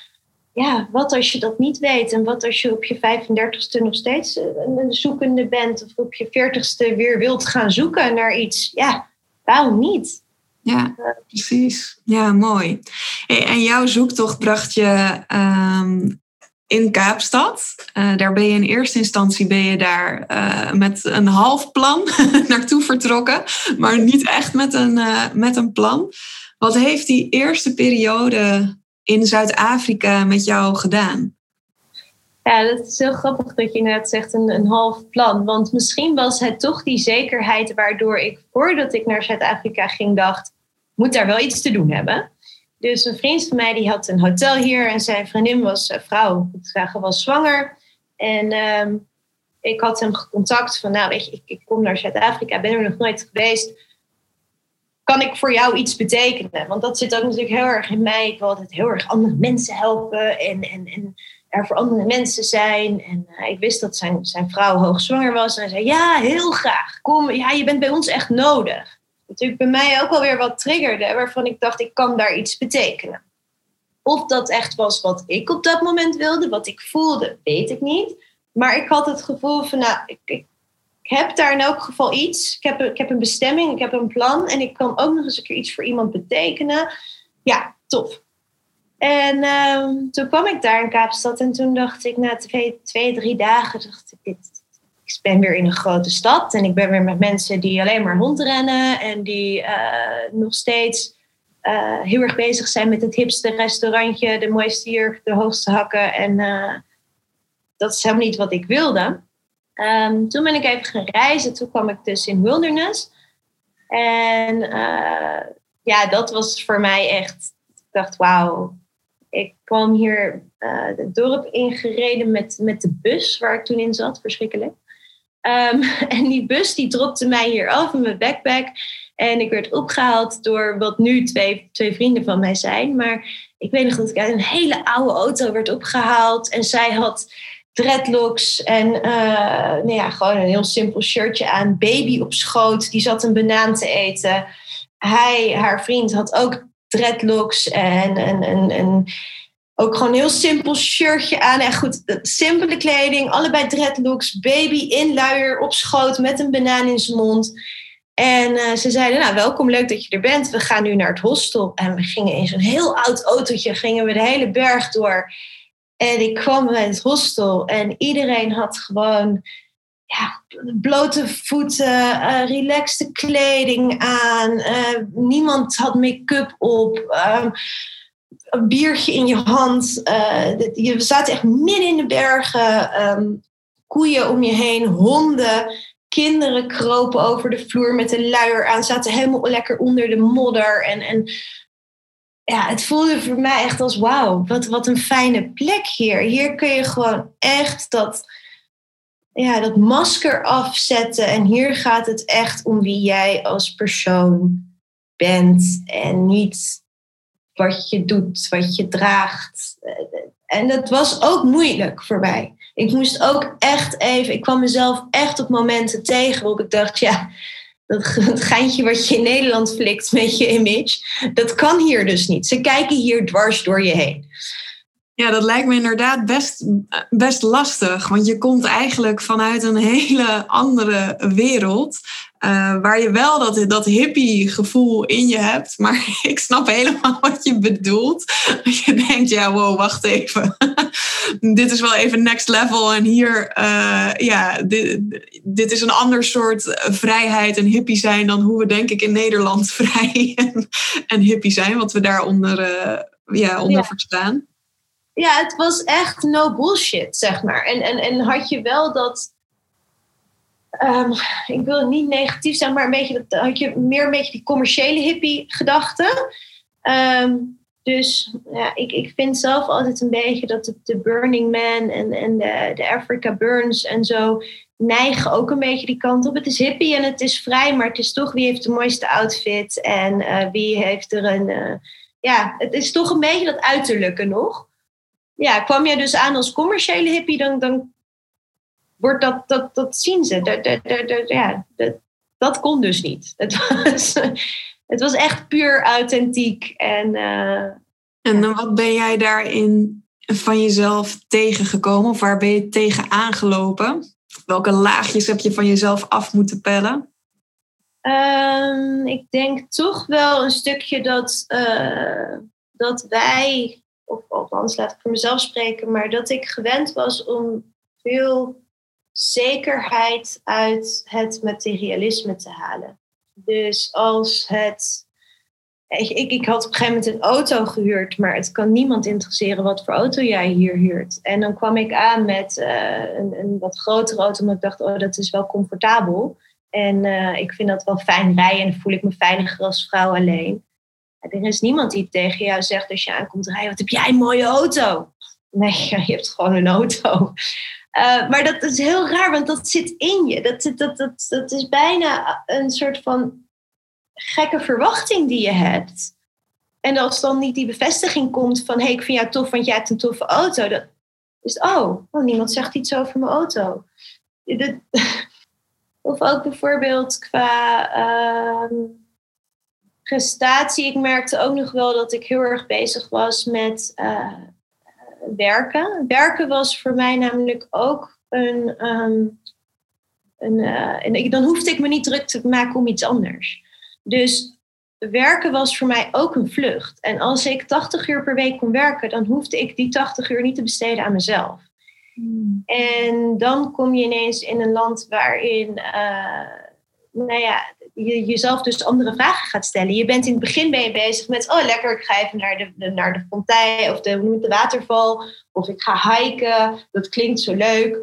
ja, wat als je dat niet weet? En wat als je op je 35ste nog steeds een zoekende bent? Of op je 40ste weer wilt gaan zoeken naar iets? Ja, waarom niet? Ja, precies. Ja, mooi. En jouw zoektocht bracht je ehm, in Kaapstad. Uh, daar ben je in eerste instantie ben je daar uh, met een half plan naartoe vertrokken, maar niet echt met een, met een plan. Wat heeft die eerste periode in Zuid-Afrika met jou gedaan? Ja, dat is heel grappig dat je net zegt een, een half plan. Want misschien was het toch die zekerheid waardoor ik voordat ik naar Zuid-Afrika ging dacht, moet daar wel iets te doen hebben. Dus een vriend van mij die had een hotel hier en zijn vriendin was uh, vrouw, ik zeggen was zwanger. En ehm, ik had hem gecontact van, nou weet je, ik, ik kom naar Zuid-Afrika, ben er nog nooit geweest kan ik voor jou iets betekenen? Want dat zit ook natuurlijk heel erg in mij. Ik wil altijd heel erg andere mensen helpen en, en, en er voor andere mensen zijn. En uh, ik wist dat zijn, zijn vrouw hoogzwanger was. En hij zei, ja, heel graag. Kom, ja, je bent bij ons echt nodig. Natuurlijk bij mij ook alweer wat triggerde, waarvan ik dacht, ik kan daar iets betekenen. Of dat echt was wat ik op dat moment wilde, wat ik voelde, weet ik niet. Maar ik had het gevoel van, nou, ik heb daar in elk geval iets. Ik heb, ik heb een bestemming, ik heb een plan en ik kan ook nog eens een keer iets voor iemand betekenen. Ja, tof. En uh, toen kwam ik daar in Kaapstad en toen dacht ik na twee, twee drie dagen, dacht ik, ik ben weer in een grote stad en ik ben weer met mensen die alleen maar rondrennen en die uh, nog steeds uh, heel erg bezig zijn met het hipste restaurantje, de mooiste jurk, de hoogste hakken. En uh, dat is helemaal niet wat ik wilde. Um, toen ben ik even gaan reizen. Toen kwam ik dus in Wilderness. En uh, ja, dat was voor mij echt. Ik dacht, wauw. Ik kwam hier uh, het dorp ingereden met, met de bus waar ik toen in zat. Verschrikkelijk. Um, en die bus die dropte mij hier af in mijn backpack. En ik werd opgehaald door wat nu twee, twee vrienden van mij zijn. Maar ik weet nog dat ik uit een hele oude auto werd opgehaald. En zij had dreadlocks en uh, nou ja, gewoon een heel simpel shirtje aan. Baby op schoot, die zat een banaan te eten. Hij, haar vriend, had ook dreadlocks en, en, en, ook gewoon een heel simpel shirtje aan. En goed, simpele kleding, allebei dreadlocks. Baby in luier op schoot met een banaan in zijn mond. En uh, ze zeiden, nou welkom, leuk dat je er bent. We gaan nu naar het hostel. En we gingen in zo'n heel oud autootje, gingen we de hele berg door. En ik kwam bij het hostel en iedereen had gewoon ja, blote voeten, uh, relaxte kleding aan. Uh, niemand had make-up op. Uh, een biertje in je hand. Uh, je zaten echt midden in de bergen. Um, koeien om je heen, honden. Kinderen kropen over de vloer met een luier aan. Zaten helemaal lekker onder de modder. En, en ja, het voelde voor mij echt als wauw, wat, wat een fijne plek hier. Hier kun je gewoon echt dat, ja, dat masker afzetten. En hier gaat het echt om wie jij als persoon bent. En niet wat je doet, wat je draagt. En dat was ook moeilijk voor mij. Ik moest ook echt even, ik kwam mezelf echt op momenten tegen waarop ik dacht, ja, dat geintje wat je in Nederland flikt met je image, dat kan hier dus niet. Ze kijken hier dwars door je heen. Ja, dat lijkt me inderdaad best, best lastig. Want je komt eigenlijk vanuit een hele andere wereld. Uh, waar je wel dat, dat hippie gevoel in je hebt. Maar ik snap helemaal wat je bedoelt. Je denkt, ja, wow, wacht even. dit is wel even next level. En hier, uh, ja, dit, dit is een ander soort vrijheid en hippie zijn dan hoe we denk ik in Nederland vrij en, en hippie zijn. Wat we daaronder uh, ja, onder ja. verstaan ja, het was echt no bullshit, zeg maar. En, en, en had je wel dat. Um, ik wil niet negatief zijn, maar een beetje dat, had je meer een beetje die commerciële hippie-gedachte. Um, dus ja, ik, ik vind zelf altijd een beetje dat de, Burning Man en, en de, de Africa Burns en zo neigen ook een beetje die kant op. Het is hippie en het is vrij, maar het is toch wie heeft de mooiste outfit en uh, wie heeft er een. Uh, ja, het is toch een beetje dat uiterlijke nog ja, kwam je dus aan als commerciële hippie, dan, dan wordt dat, dat, dat zien ze. Dat, dat, dat, ja, dat, dat kon dus niet. Het was, het was echt puur authentiek. En, uh, en wat ben jij daarin van jezelf tegengekomen? Of waar ben je tegen aangelopen? Welke laagjes heb je van jezelf af moeten pellen? Um, ik denk toch wel een stukje dat, uh, dat wij of althans laat ik voor mezelf spreken, maar dat ik gewend was om veel zekerheid uit het materialisme te halen. Dus als het. Ik, ik, had op een gegeven moment een auto gehuurd, maar het kan niemand interesseren wat voor auto jij hier huurt. En dan kwam ik aan met uh, een, een, wat grotere auto, omdat ik dacht, oh, dat is wel comfortabel. En uh, ik vind dat wel fijn rijden en voel ik me veiliger als vrouw alleen. Er is niemand die tegen jou zegt als je aankomt rijden, wat heb jij een mooie auto? Nee, je hebt gewoon een auto. Uh, maar dat is heel raar, want dat zit in je. Dat, dat, dat, dat is bijna een soort van gekke verwachting die je hebt. En als dan niet die bevestiging komt van... hé, hey, ik vind jou tof, want jij hebt een toffe auto. Dat is, oh, oh niemand zegt iets over mijn auto. Of ook bijvoorbeeld qua... Uh, prestatie. Ik merkte ook nog wel dat ik heel erg bezig was met uh, werken. Werken was voor mij namelijk ook een. Um, een uh, en dan hoefde ik me niet druk te maken om iets anders. Dus werken was voor mij ook een vlucht. En als ik 80 uur per week kon werken, dan hoefde ik die 80 uur niet te besteden aan mezelf. Hmm. En dan kom je ineens in een land waarin, uh, nou ja, je jezelf dus andere vragen gaat stellen. Je bent in het begin ben je bezig met, oh lekker, ik ga even naar de, naar de fontein of de, de waterval. Of ik ga hiken, dat klinkt zo leuk.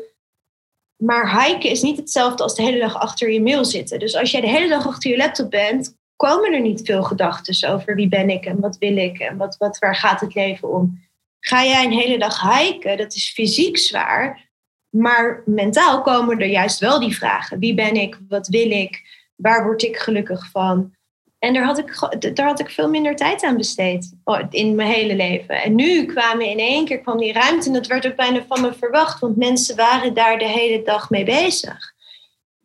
Maar hiken is niet hetzelfde als de hele dag achter je mail zitten. Dus als jij de hele dag achter je laptop bent, komen er niet veel gedachten over wie ben ik en wat wil ik en wat, wat, waar gaat het leven om. Ga jij een hele dag hiken, dat is fysiek zwaar, maar mentaal komen er juist wel die vragen. Wie ben ik? Wat wil ik? Waar word ik gelukkig van? En daar had ik, daar had ik veel minder tijd aan besteed oh, in mijn hele leven. En nu kwamen in één keer kwam die ruimte en dat werd ook bijna van me verwacht, want mensen waren daar de hele dag mee bezig.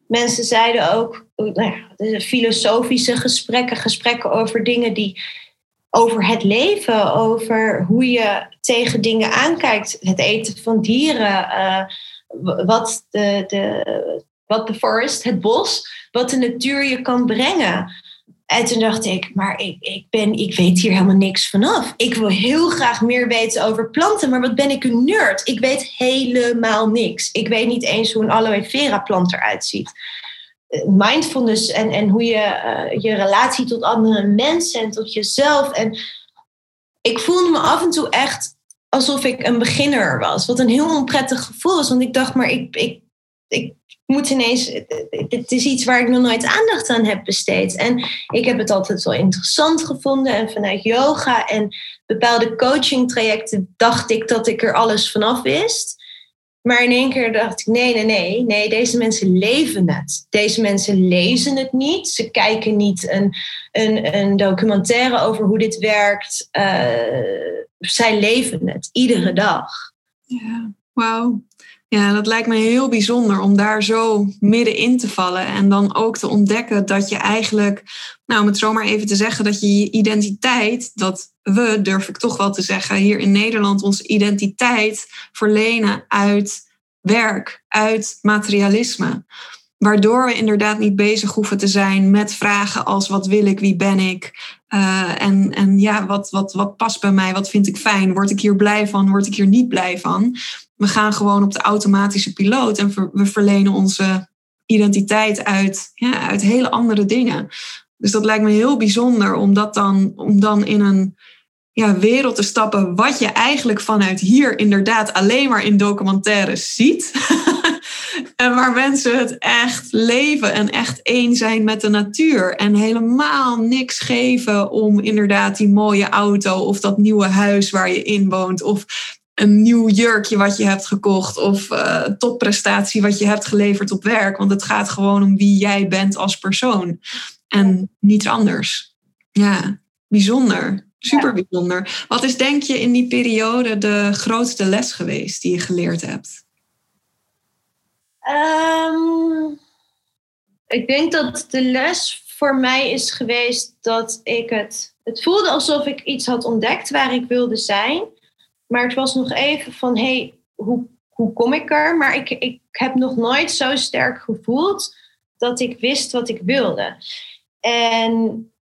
Mensen zeiden ook, nou ja, filosofische gesprekken, gesprekken over dingen die over het leven, over hoe je tegen dingen aankijkt, het eten van dieren, uh, wat de, de, wat de forest, het bos, wat de natuur je kan brengen. En toen dacht ik, maar ik, ik, ben, ik weet hier helemaal niks vanaf. Ik wil heel graag meer weten over planten, maar wat ben ik een nerd? Ik weet helemaal niks. Ik weet niet eens hoe een aloe vera plant eruit ziet. Mindfulness en, en hoe je uh, je relatie tot andere mensen en tot jezelf. En ik voelde me af en toe echt alsof ik een beginner was. Wat een heel onprettig gevoel was. Want ik dacht, maar ik, ik, ik moet ineens, het is iets waar ik nog nooit aandacht aan heb besteed. En ik heb het altijd wel interessant gevonden. En vanuit yoga en bepaalde coaching trajecten dacht ik dat ik er alles vanaf wist. Maar in één keer dacht ik, nee, nee, nee, nee, deze mensen leven het. Deze mensen lezen het niet. Ze kijken niet een, een, een documentaire over hoe dit werkt. Uh, zij leven het iedere dag. Ja. Wauw. Ja, dat lijkt me heel bijzonder om daar zo middenin te vallen. En dan ook te ontdekken dat je eigenlijk, nou om het zomaar even te zeggen, dat je je identiteit, dat we, durf ik toch wel te zeggen, hier in Nederland onze identiteit verlenen uit werk, uit materialisme. Waardoor we inderdaad niet bezig hoeven te zijn met vragen als wat wil ik, wie ben ik? Uh, en, en ja, wat, wat, wat past bij mij? Wat vind ik fijn? Word ik hier blij van? Word ik hier niet blij van? We gaan gewoon op de automatische piloot en we verlenen onze identiteit uit, ja, uit hele andere dingen. Dus dat lijkt me heel bijzonder om, dat dan, om dan in een ja, wereld te stappen, wat je eigenlijk vanuit hier inderdaad alleen maar in documentaires ziet. en waar mensen het echt leven en echt één zijn met de natuur. En helemaal niks geven om inderdaad die mooie auto of dat nieuwe huis waar je in woont. Of een nieuw jurkje wat je hebt gekocht of uh, topprestatie wat je hebt geleverd op werk. Want het gaat gewoon om wie jij bent als persoon en niets anders. Ja, bijzonder. Super bijzonder. Wat is denk je in die periode de grootste les geweest die je geleerd hebt? Ehm, ik denk dat de les voor mij is geweest dat ik het. Het voelde alsof ik iets had ontdekt waar ik wilde zijn. Maar het was nog even van: hé, hey, hoe, hoe kom ik er? Maar ik, ik heb nog nooit zo sterk gevoeld dat ik wist wat ik wilde. En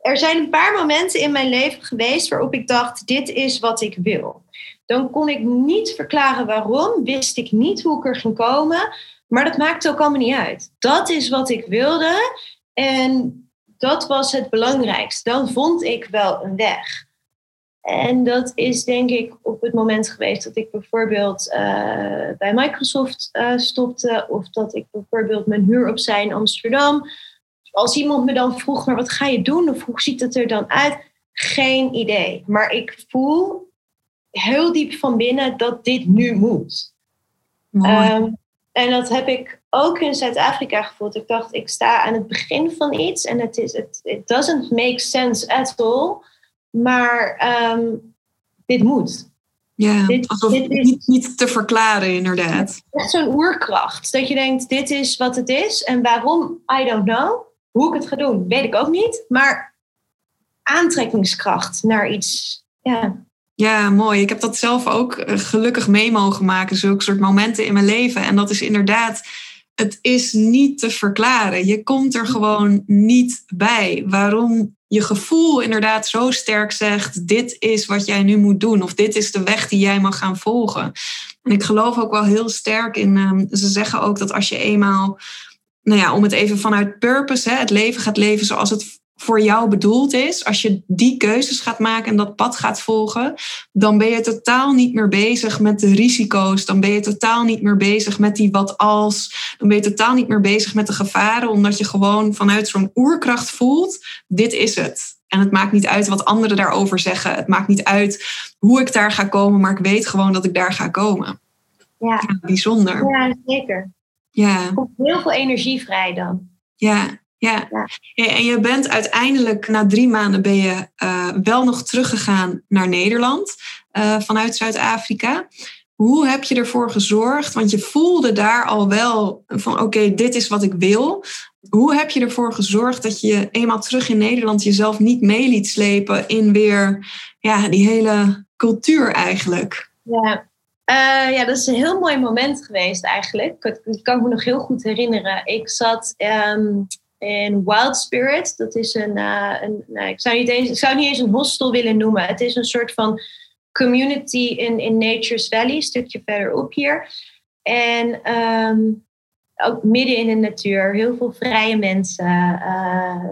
er zijn een paar momenten in mijn leven geweest waarop ik dacht: dit is wat ik wil. Dan kon ik niet verklaren waarom, wist ik niet hoe ik er ging komen, maar dat maakte ook allemaal niet uit. Dat is wat ik wilde en dat was het belangrijkste. Dan vond ik wel een weg. En dat is denk ik op het moment geweest dat ik bijvoorbeeld uh, bij Microsoft uh, stopte, of dat ik bijvoorbeeld mijn huur opzij in Amsterdam als iemand me dan vroeg, maar wat ga je doen? Of hoe ziet het er dan uit? Geen idee. Maar ik voel heel diep van binnen dat dit nu moet. Um, en dat heb ik ook in Zuid-Afrika gevoeld. Ik dacht, ik sta aan het begin van iets en het is, it, it doesn't make sense at all. Maar um, dit moet. Ja, dit, alsof dit is, niet, niet te verklaren inderdaad. Echt zo'n oerkracht. Dat je denkt, dit is wat het is. En waarom, I don't know. Hoe ik het ga doen, weet ik ook niet. Maar aantrekkingskracht naar iets. Ja. Ja, mooi. Ik heb dat zelf ook eh, gelukkig mee mogen maken, zulke soort momenten in mijn leven. En dat is inderdaad, het is niet te verklaren. Je komt er gewoon niet bij. Waarom je gevoel inderdaad zo sterk zegt: dit is wat jij nu moet doen, of dit is de weg die jij mag gaan volgen. En ik geloof ook wel heel sterk in. Ehm, ze zeggen ook dat als je eenmaal nou ja, om het even vanuit purpose, hè, het leven gaat leven zoals het voor jou bedoeld is, als je die keuzes gaat maken en dat pad gaat volgen, dan ben je totaal niet meer bezig met de risico's. Dan ben je totaal niet meer bezig met die wat als. Dan ben je totaal niet meer bezig met de gevaren, omdat je gewoon vanuit zo'n oerkracht voelt: dit is het. En het maakt niet uit wat anderen daarover zeggen. Het maakt niet uit hoe ik daar ga komen, maar ik weet gewoon dat ik daar ga komen. Ja, ja bijzonder. Ja, zeker. Ja. Er komt heel veel energie vrij dan. Ja, ja. En je bent uiteindelijk na drie maanden ben je uh, wel nog teruggegaan naar Nederland uh, vanuit Zuid-Afrika. Hoe heb je ervoor gezorgd? Want je voelde daar al wel van oké, dit is wat ik wil. Hoe heb je ervoor gezorgd dat je eenmaal terug in Nederland jezelf niet mee liet slepen in weer ja, die hele cultuur eigenlijk? Ja, uh, ja, dat is een heel mooi moment geweest eigenlijk. Dat kan ik me nog heel goed herinneren. Ik zat um, in Wild Spirit. Dat is een, uh, een nou, ik, zou niet eens, zou niet eens een hostel willen noemen. Het is een soort van community in, in Nature's Valley, een stukje verderop hier. En um, ook midden in de natuur, heel veel vrije mensen. Uh,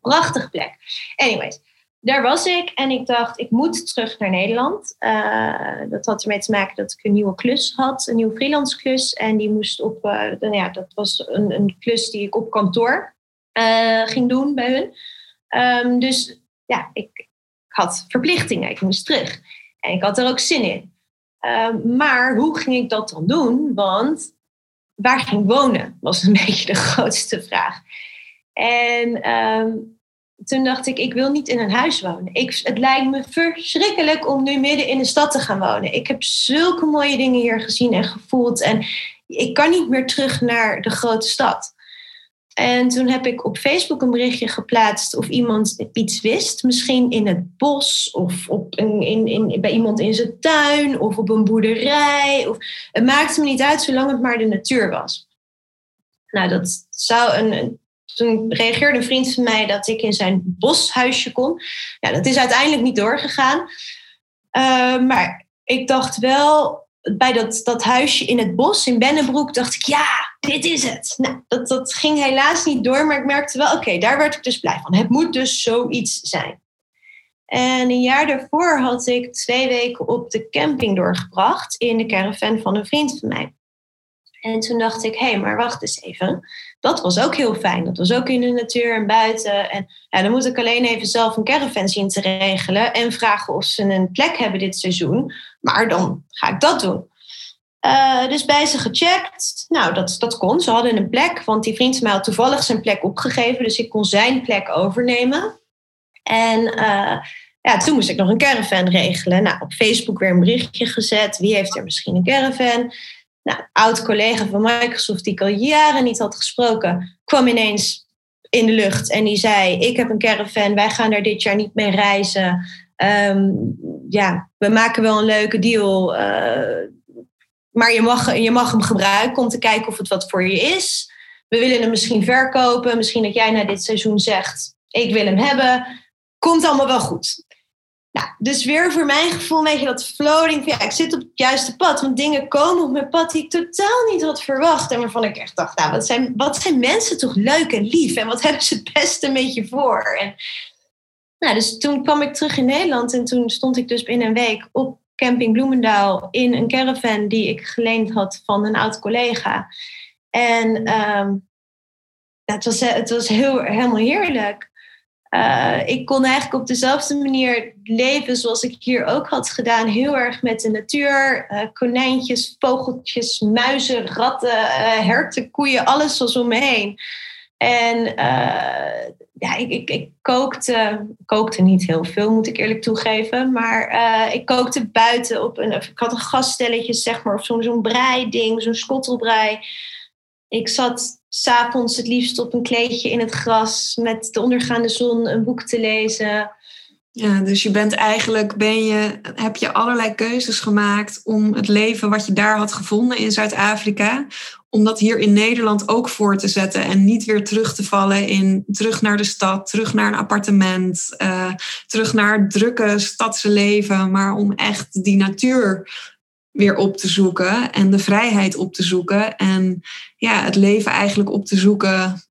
prachtige plek. Anyways, daar was ik en ik dacht, ik moet terug naar Nederland. Uh, dat had ermee te maken dat ik een nieuwe klus had, een nieuwe freelance klus. En die moest op, nou ja, dat was een, een, klus die ik op kantoor uh, ging doen bij hun. Um, dus ja, ik had verplichtingen, ik moest terug. En ik had er ook zin in. Um, maar hoe ging ik dat dan doen? Want waar ging ik wonen, was een beetje de grootste vraag. En um, toen dacht ik, ik wil niet in een huis wonen. Ik, het lijkt me verschrikkelijk om nu midden in de stad te gaan wonen. Ik heb zulke mooie dingen hier gezien en gevoeld. En ik kan niet meer terug naar de grote stad. En toen heb ik op Facebook een berichtje geplaatst of iemand iets wist. Misschien in het bos of op een, in, in, bij iemand in zijn tuin of op een boerderij. Of, het maakte me niet uit zolang het maar de natuur was. Nou, dat zou een, toen reageerde een vriend van mij dat ik in zijn boshuisje kon. Ja, dat is uiteindelijk niet doorgegaan. Uh, maar ik dacht wel, bij dat, dat huisje in het bos in Bennebroek, dacht ik, ja, dit is het. Nou, dat, dat ging helaas niet door, maar ik merkte wel, oké, daar werd ik dus blij van. Het moet dus zoiets zijn. En een jaar daarvoor had ik twee weken op de camping doorgebracht in de caravan van een vriend van mij. En toen dacht ik, hé, hey, maar wacht eens even. Dat was ook heel fijn. Dat was ook in de natuur en buiten. En ja, dan moet ik alleen even zelf een caravan zien te regelen en vragen of ze een plek hebben dit seizoen. Maar dan ga ik dat doen. Uh, dus bij ze gecheckt. Nou, dat, dat kon. Ze hadden een plek, want die vriend van mij had toevallig zijn plek opgegeven. Dus ik kon zijn plek overnemen. En uh, ja, toen moest ik nog een caravan regelen. Nou, op Facebook weer een berichtje gezet. Wie heeft er misschien een caravan? Nou, een oud collega van Microsoft die ik al jaren niet had gesproken, kwam ineens in de lucht en die zei: Ik heb een caravan, wij gaan er dit jaar niet mee reizen. Um, ja, we maken wel een leuke deal. Uh, maar je mag, je mag hem gebruiken om te kijken of het wat voor je is. We willen hem misschien verkopen. Misschien dat jij na dit seizoen zegt: Ik wil hem hebben. Komt allemaal wel goed. Nou, dus weer voor mijn gevoel een beetje dat floating. Ja, ik zit op het juiste pad. Want dingen komen op mijn pad die ik totaal niet had verwacht. En waarvan ik echt dacht, nou, wat zijn, wat zijn mensen toch leuk en lief. En wat hebben ze het beste met je voor. En, nou, dus toen kwam ik terug in Nederland. En toen stond ik dus binnen een week op camping Bloemendaal. In een caravan die ik geleend had van een oud collega. En um, het, was, het was heel, helemaal heerlijk. Uh, ik kon eigenlijk op dezelfde manier leven zoals ik hier ook had gedaan. Heel erg met de natuur. Uh, konijntjes, vogeltjes, muizen, ratten, uh, herten, koeien, alles was om me heen. En ja, ik, ik, ik, kookte, kookte niet heel veel, moet ik eerlijk toegeven. Maar ik kookte buiten op een. Ik had een gasstelletje, zeg maar, of zo'n zo'n breiding, zo'n schottelbrei. Ik zat s'avonds het liefst op een kleedje in het gras met de ondergaande zon een boek te lezen. Ja, dus je bent eigenlijk, ben je, heb je allerlei keuzes gemaakt om het leven wat je daar had gevonden in Zuid-Afrika, om dat hier in Nederland ook voor te zetten en niet weer terug te vallen in terug naar de stad, terug naar een appartement, uh, terug naar het drukke stadse leven, maar om echt die natuur weer op te zoeken en de vrijheid op te zoeken en ja, het leven eigenlijk op te zoeken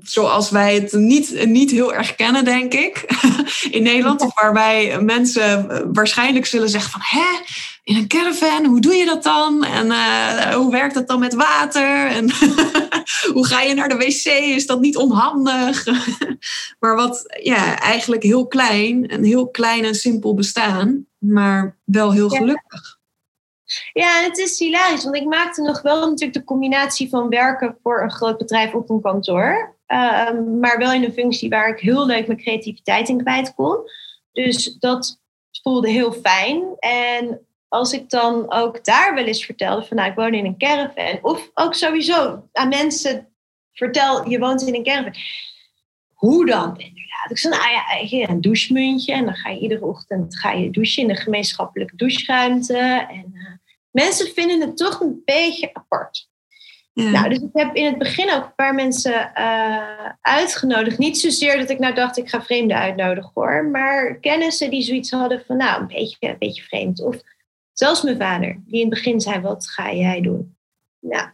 zoals wij het niet, niet heel erg kennen, denk ik, in Nederland. Of waarbij mensen waarschijnlijk zullen zeggen van, hè, in een caravan, hoe doe je dat dan? En uh, hoe werkt dat dan met water? En hoe ga je naar de wc? Is dat niet onhandig? maar wat, ja, eigenlijk heel klein, een heel klein en simpel bestaan, maar wel heel gelukkig. Ja, het is hilarisch, want ik maakte nog wel natuurlijk de combinatie van werken voor een groot bedrijf op een kantoor, ehm, maar wel in een functie waar ik heel leuk mijn creativiteit in kwijt kon. Dus dat voelde heel fijn. En als ik dan ook daar wel eens vertelde van nou, ik woon in een caravan, of ook sowieso aan mensen vertel, je woont in een caravan. Hoe dan? Inderdaad. Ik zei, nou ja, een douchemuntje. En dan ga je iedere ochtend ga je douchen in de gemeenschappelijke doucheruimte. En uh, mensen vinden het toch een beetje apart. Ja. Nou, dus ik heb in het begin ook een paar mensen uh, uitgenodigd. Niet zozeer dat ik nou dacht, ik ga vreemden uitnodigen hoor. Maar kennissen die zoiets hadden van, nou, een beetje, een beetje vreemd. Of zelfs mijn vader, die in het begin zei, wat ga jij doen? Nou,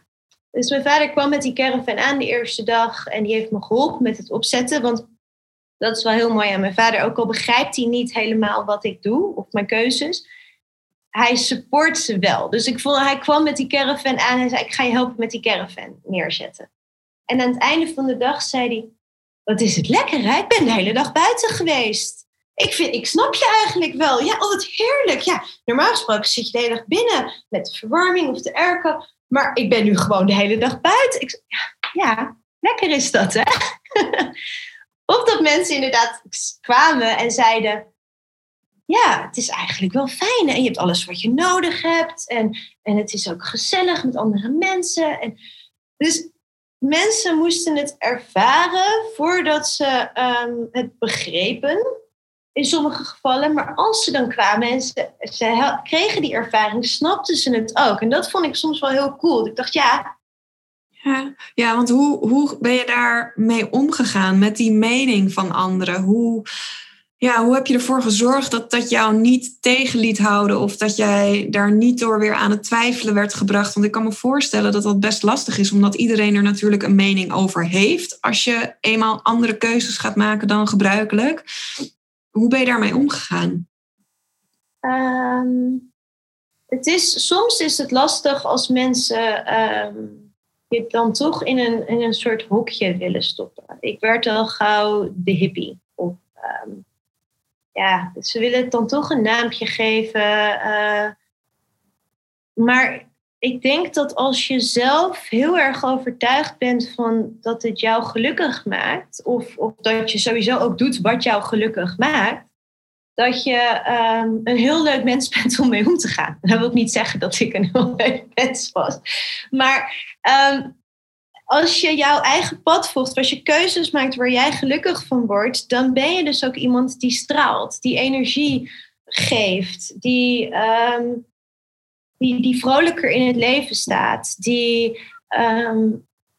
dus mijn vader kwam met die caravan aan de eerste dag. En die heeft me geholpen met het opzetten. Want dat is wel heel mooi aan mijn vader. Ook al begrijpt hij niet helemaal wat ik doe of mijn keuzes hij support ze wel. Dus ik vond, hij kwam met die caravan aan en zei: Ik ga je helpen met die caravan neerzetten. En aan het einde van de dag zei hij: Wat is het lekker, hè? Ik ben de hele dag buiten geweest. Ik, vind, ik snap je eigenlijk wel. Ja, oh, heerlijk. Ja, normaal gesproken zit je de hele dag binnen met verwarming of de airco. Maar ik ben nu gewoon de hele dag buiten. Ik, ja lekker is dat, hè? Of dat mensen inderdaad kwamen en zeiden: Ja, het is eigenlijk wel fijn. En je hebt alles wat je nodig hebt. En, en het is ook gezellig met andere mensen. En, dus mensen moesten het ervaren voordat ze ehm, het begrepen. In sommige gevallen. Maar als ze dan kwamen en ze, ze kregen die ervaring, snapten ze het ook. En dat vond ik soms wel heel cool. Ik dacht, ja, ja, ja want hoe, hoe ben je daarmee omgegaan met die mening van anderen? Hoe, ja, hoe heb je ervoor gezorgd dat dat jou niet tegen liet houden of dat jij daar niet door weer aan het twijfelen werd gebracht? Want ik kan me voorstellen dat dat best lastig is, omdat iedereen er natuurlijk een mening over heeft als je eenmaal andere keuzes gaat maken dan gebruikelijk. Hoe ben je daarmee omgegaan? Ehm, het is, soms is het lastig als mensen. Ehm, je dan toch in een, in een soort hokje willen stoppen. Ik werd al gauw de hippie. Of, ehm, ja, ze willen het dan toch een naampje geven. Uh, maar ik denk dat als je zelf heel erg overtuigd bent van dat het jou gelukkig maakt, of, of dat je sowieso ook doet wat jou gelukkig maakt, dat je ehm, een heel leuk mens bent om mee om te gaan. Dat wil ik niet zeggen dat ik een heel leuk mens was. Maar ehm, als je jouw eigen pad volgt, als je keuzes maakt waar jij gelukkig van wordt, dan ben je dus ook iemand die straalt, die energie geeft, die, ehm, die, die vrolijker in het leven staat, die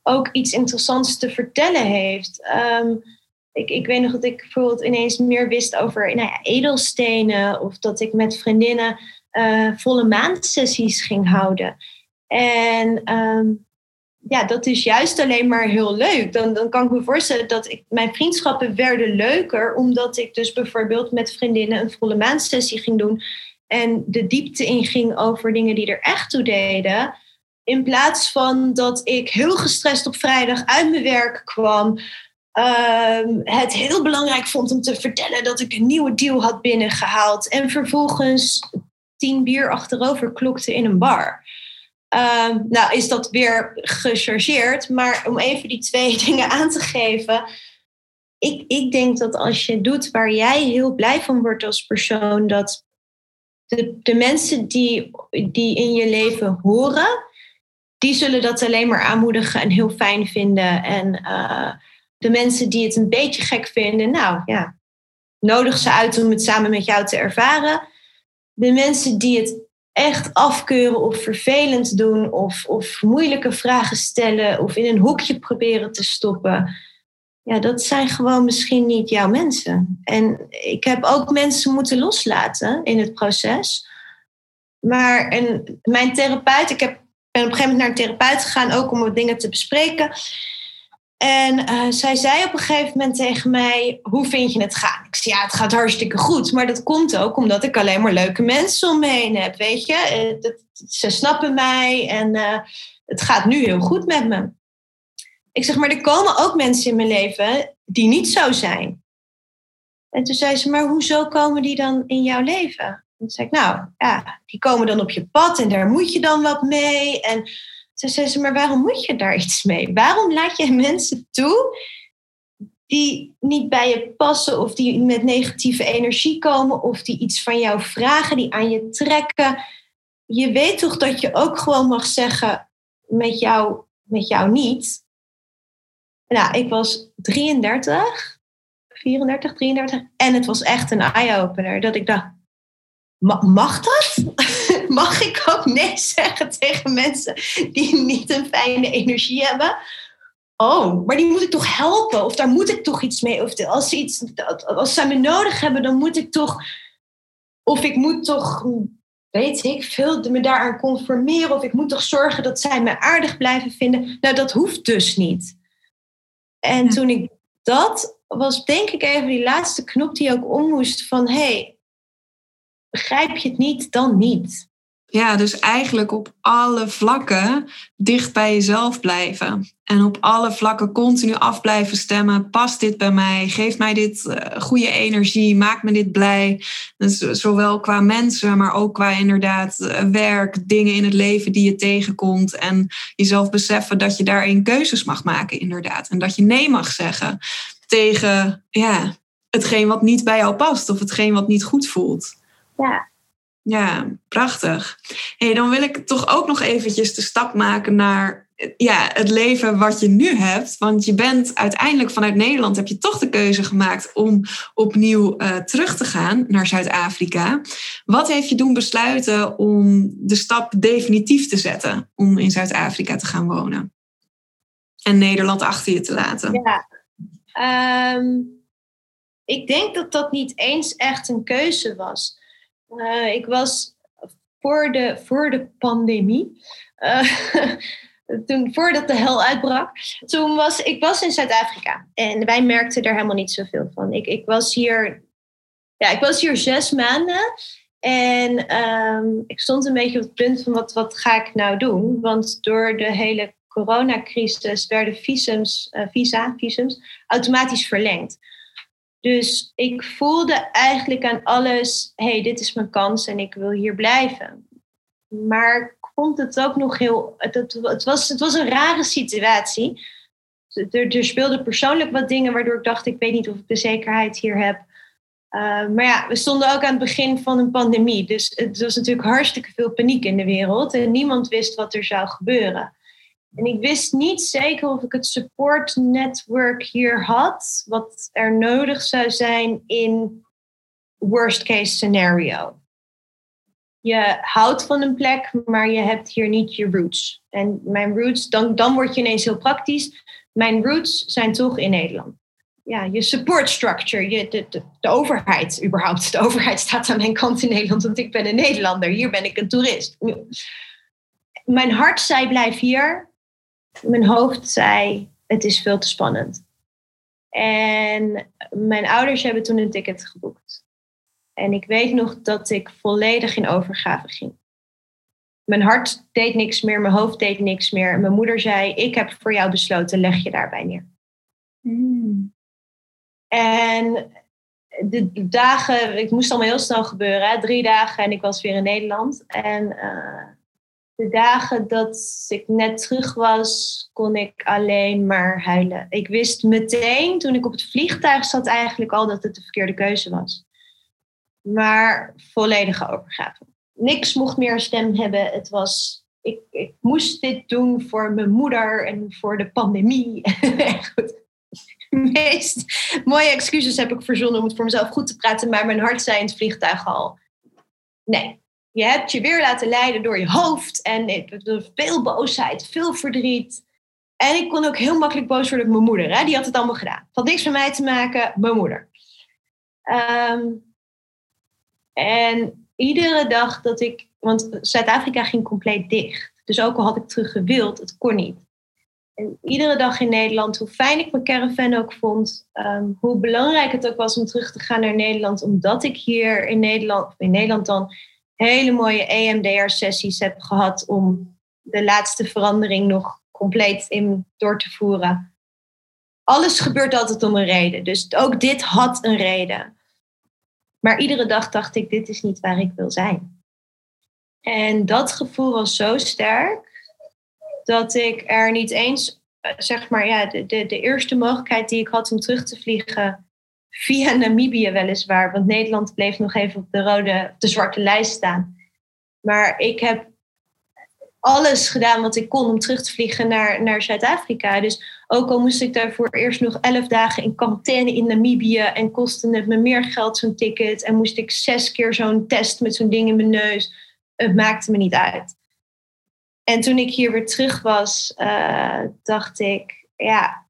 ook iets interessants te vertellen heeft ik, ik weet nog dat ik bijvoorbeeld ineens meer wist over nou ja, edelstenen. Of dat ik met vriendinnen uh, volle maandsessies ging houden. En ehm, ja, dat is juist alleen maar heel leuk. Dan, dan kan ik me voorstellen dat ik, mijn vriendschappen werden leuker. Omdat ik dus bijvoorbeeld met vriendinnen een volle maandsessie ging doen. En de diepte inging over dingen die er echt toe deden. In plaats van dat ik heel gestrest op vrijdag uit mijn werk kwam. Um, het heel belangrijk vond om te vertellen dat ik een nieuwe deal had binnengehaald. En vervolgens tien bier achterover klokte in een bar. Um, nou, is dat weer gechargeerd. Maar om even die twee dingen aan te geven. Ik, ik denk dat als je doet waar jij heel blij van wordt als persoon, dat de, de mensen die, die in je leven horen, die zullen dat alleen maar aanmoedigen en heel fijn vinden. En uh, de mensen die het een beetje gek vinden, nou ja, nodig ze uit om het samen met jou te ervaren. De mensen die het echt afkeuren of vervelend doen of, of moeilijke vragen stellen of in een hoekje proberen te stoppen. Ja, dat zijn gewoon misschien niet jouw mensen. En ik heb ook mensen moeten loslaten in het proces. Maar en mijn therapeut, ik heb, ben op een gegeven moment naar een therapeut gegaan, ook om wat dingen te bespreken. En uh, zij zei op een gegeven moment tegen mij: Hoe vind je het gaan? Ik zei: Ja, het gaat hartstikke goed. Maar dat komt ook omdat ik alleen maar leuke mensen om me heen heb. Weet je, dat, ze snappen mij en uh, het gaat nu heel goed met me. Ik zeg: Maar er komen ook mensen in mijn leven die niet zo zijn. En toen zei ze: Maar hoezo komen die dan in jouw leven? En zei ik: Nou, ja, die komen dan op je pad en daar moet je dan wat mee. En toen zei ze, maar waarom moet je daar iets mee? Waarom laat je mensen toe die niet bij je passen of die met negatieve energie komen of die iets van jou vragen, die aan je trekken? Je weet toch dat je ook gewoon mag zeggen met jou, met jou niet. Nou, ik was 33, 34, 33 en het was echt een eye-opener dat ik dacht, mag dat? mag ik ook nee zeggen tegen mensen die niet een fijne energie hebben? Oh, maar die moet ik toch helpen? Of daar moet ik toch iets mee? Of als ze, iets, als ze me nodig hebben, dan moet ik toch. Of ik moet toch, weet ik veel, me daaraan conformeren. Of ik moet toch zorgen dat zij me aardig blijven vinden. Nou, dat hoeft dus niet. En toen ik dat was, denk ik even die laatste knop die ook om moest van hé, hey, begrijp je het niet, dan niet. Ja, dus eigenlijk op alle vlakken dicht bij jezelf blijven. En op alle vlakken continu af blijven stemmen. Past dit bij mij? Geeft mij dit uh, goede energie? Maakt me dit blij? Dus zowel qua mensen, maar ook qua inderdaad uh, werk, dingen in het leven die je tegenkomt. En jezelf beseffen dat je daarin keuzes mag maken, inderdaad. En dat je nee mag zeggen. tegen ja, hetgeen wat niet bij jou past of hetgeen wat niet goed voelt. Ja. Ja, prachtig. Hey, dan wil ik toch ook nog eventjes de stap maken naar ja, het leven wat je nu hebt. Want je bent uiteindelijk vanuit Nederland heb je toch de keuze gemaakt om opnieuw uh, terug te gaan naar Zuid-Afrika. Wat heeft je doen besluiten om de stap definitief te zetten om in Zuid-Afrika te gaan wonen? En Nederland achter je te laten. Ja, ehm, ik denk dat dat niet eens echt een keuze was. Uh, ik was voor de, voor de pandemie. Uh, toen, voordat de hel uitbrak, toen was ik was in Zuid-Afrika. En wij merkten er helemaal niet zoveel van. Ik, ik, was, hier, ja, ik was hier zes maanden. En um, ik stond een beetje op het punt van wat, wat ga ik nou doen? Want door de hele coronacrisis werden visums, uh, visa, visums automatisch verlengd. Dus ik voelde eigenlijk aan alles, hey, dit is mijn kans en ik wil hier blijven. Maar ik vond het ook nog heel, het, het, was, het was een rare situatie. Er, er speelden persoonlijk wat dingen waardoor ik dacht, ik weet niet of ik de zekerheid hier heb. Uh, maar ja, we stonden ook aan het begin van een pandemie. Dus het was natuurlijk hartstikke veel paniek in de wereld. En niemand wist wat er zou gebeuren. En ik wist niet zeker of ik het support network hier had, wat er nodig zou zijn in worst case scenario. Je houdt van een plek, maar je hebt hier niet je roots. En mijn roots, dan, dan word je ineens heel praktisch. Mijn roots zijn toch in Nederland. Ja, je support structure, je, de, de, overheid überhaupt. De overheid staat aan mijn kant in Nederland, want ik ben een Nederlander. Hier ben ik een toerist. Mijn hart zei blijf hier mijn hoofd zei: het is veel te spannend. En mijn ouders hebben toen een ticket geboekt. En ik weet nog dat ik volledig in overgave ging. Mijn hart deed niks meer, mijn hoofd deed niks meer. Mijn moeder zei: Ik heb voor jou besloten, leg je daarbij neer. Hmm. En de dagen, ik moest allemaal heel snel gebeuren, drie dagen en ik was weer in Nederland. En uh, de dagen dat ik net terug was, kon ik alleen maar huilen. Ik wist meteen toen ik op het vliegtuig zat eigenlijk al dat het de verkeerde keuze was. Maar volledige overgave. Niks mocht meer een stem hebben. Het was, ik, ik moest dit doen voor mijn moeder en voor de pandemie. goed. De meest mooie excuses heb ik verzonnen om het voor mezelf goed te praten. Maar mijn hart zei in het vliegtuig al: nee, je hebt je weer laten leiden door je hoofd. En veel boosheid, veel verdriet. En ik kon ook heel makkelijk boos worden op mijn moeder. Hè? Die had het allemaal gedaan. Het had niks met mij te maken, mijn moeder. Ehm, en iedere dag dat ik... Want Zuid-Afrika ging compleet dicht. Dus ook al had ik terug gewild, het kon niet. En iedere dag in Nederland, hoe fijn ik mijn caravan ook vond, ehm, hoe belangrijk het ook was om terug te gaan naar Nederland, omdat ik hier in Nederland, in Nederland dan, hele mooie EMDR-sessies heb gehad om de laatste verandering nog compleet in door te voeren. Alles gebeurt altijd om een reden. Dus ook dit had een reden. Maar iedere dag dacht ik, dit is niet waar ik wil zijn. En dat gevoel was zo sterk dat ik er niet eens, eh, zeg maar, ja, de, de, de eerste mogelijkheid die ik had om terug te vliegen, via Namibië weliswaar, want Nederland bleef nog even op de rode, de zwarte lijst staan. Maar ik heb alles gedaan wat ik kon om terug te vliegen naar, naar Zuid-Afrika. Dus ook al moest ik daarvoor eerst nog elf dagen in quarantaine in Namibië en kostte het me meer geld zo'n ticket en moest ik zes keer zo'n test met zo'n ding in mijn neus. Het maakte me niet uit. En toen ik hier weer terug was, uh, dacht ik, ja,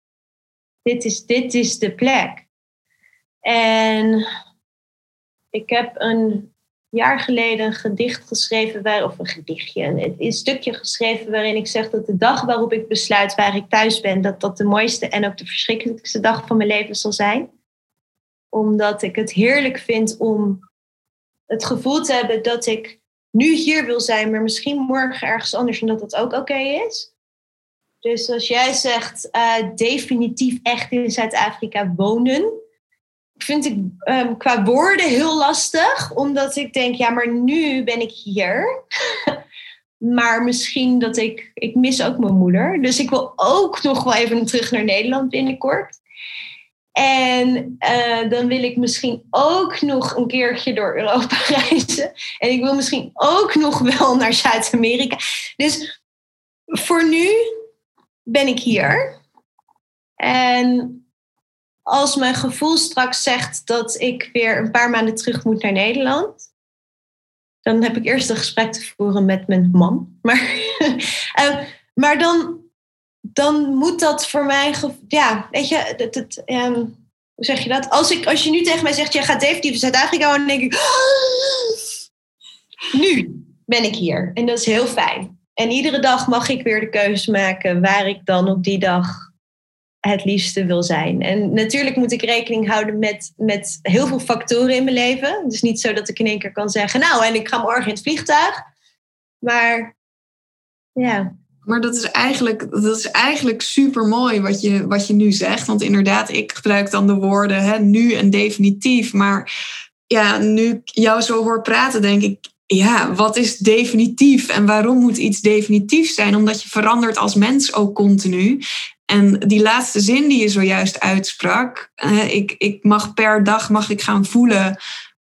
dit is, dit is de plek. En ik heb een jaar geleden een gedicht geschreven, waar, of een gedichtje, een, een stukje geschreven waarin ik zeg dat de dag waarop ik besluit waar ik thuis ben, dat dat de mooiste en ook de verschrikkelijkste dag van mijn leven zal zijn. Omdat ik het heerlijk vind om het gevoel te hebben dat ik nu hier wil zijn, maar misschien morgen ergens anders en dat dat ook oké is. Dus als jij zegt uh, definitief echt in Zuid-Afrika wonen, vind ik um, qua woorden heel lastig, omdat ik denk, ja, maar nu ben ik hier. maar misschien dat ik, ik mis ook mijn moeder. Dus ik wil ook nog wel even terug naar Nederland binnenkort. En uh, dan wil ik misschien ook nog een keertje door Europa reizen. En ik wil misschien ook nog wel naar Zuid-Amerika. Dus voor nu ben ik hier. En als mijn gevoel straks zegt dat ik weer een paar maanden terug moet naar Nederland, dan heb ik eerst een gesprek te voeren met mijn man. Maar, uh, maar dan, dan moet dat voor mij, ja, weet je, dat, dat, um, hoe zeg je dat? Als, ik, als je nu tegen mij zegt, jij gaat definitief naar Zuid-Afrika, dan denk ik, nu ben ik hier. En dat is heel fijn. En iedere dag mag ik weer de keuze maken waar ik dan op die dag het liefste wil zijn. En natuurlijk moet ik rekening houden met, met heel veel factoren in mijn leven. Is niet zo dat ik in één keer kan zeggen, nou, en ik ga morgen in het vliegtuig. Maar ja. Maar dat is eigenlijk, dat is eigenlijk super mooi wat je, wat je nu zegt. Want inderdaad, ik gebruik dan de woorden hè, nu en definitief. Maar ja, nu ik jou zo hoor praten, denk ik, ja, wat is definitief en waarom moet iets definitief zijn? Omdat je verandert als mens ook continu. En die laatste zin die je zojuist uitsprak, uh, ik, ik mag per dag mag ik gaan voelen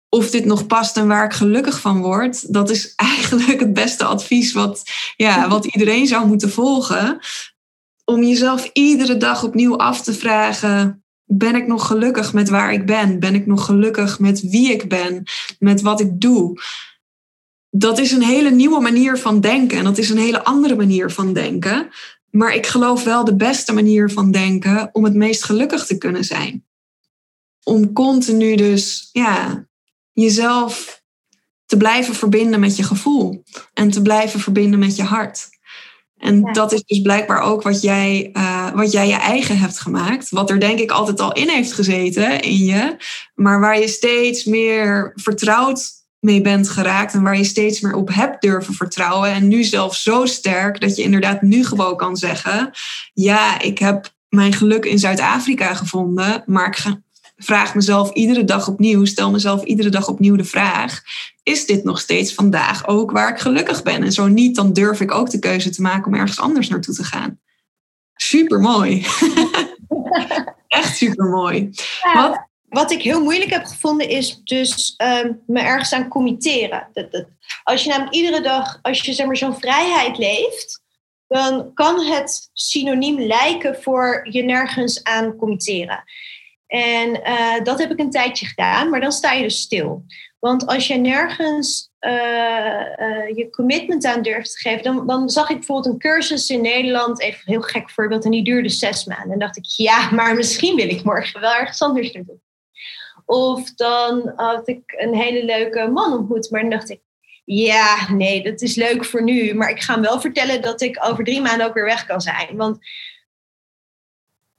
of dit nog past en waar ik gelukkig van word. Dat is eigenlijk het beste advies wat, ja, wat iedereen zou moeten volgen. Om jezelf iedere dag opnieuw af te vragen: ben ik nog gelukkig met waar ik ben? Ben ik nog gelukkig met wie ik ben? Met wat ik doe? Dat is een hele nieuwe manier van denken en dat is een hele andere manier van denken. Maar ik geloof wel de beste manier van denken om het meest gelukkig te kunnen zijn. Om continu dus ja, jezelf te blijven verbinden met je gevoel en te blijven verbinden met je hart. En dat is dus blijkbaar ook wat jij, uh, wat jij je eigen hebt gemaakt. Wat er denk ik altijd al in heeft gezeten in je. Maar waar je steeds meer vertrouwd mee bent geraakt en waar je steeds meer op hebt durven vertrouwen. En nu zelfs zo sterk dat je inderdaad nu gewoon kan zeggen: Ja, ik heb mijn geluk in Zuid-Afrika gevonden, maar ik vraag mezelf iedere dag opnieuw, stel mezelf iedere dag opnieuw de vraag: Is dit nog steeds vandaag ook waar ik gelukkig ben? En zo niet, dan durf ik ook de keuze te maken om ergens anders naartoe te gaan. Super mooi. Echt super mooi. Wat, wat ik heel moeilijk heb gevonden is dus um, me ergens aan committeren. Dat, dat, als je namelijk iedere dag, als je zeg maar zo'n vrijheid leeft, dan kan het synoniem lijken voor je nergens aan committeren. En uh, dat heb ik een tijdje gedaan, maar dan sta je dus stil. Want als je nergens uh, uh, je commitment aan durft te geven, dan, dan zag ik bijvoorbeeld een cursus in Nederland, even een heel gek voorbeeld, en die duurde zes maanden. En dacht ik, ja, maar misschien wil ik morgen wel ergens anders naartoe. Of dan had ik een hele leuke man ontmoet, maar dan dacht ik, ja, nee, dat is leuk voor nu. Maar ik ga hem wel vertellen dat ik over drie maanden ook weer weg kan zijn. Want...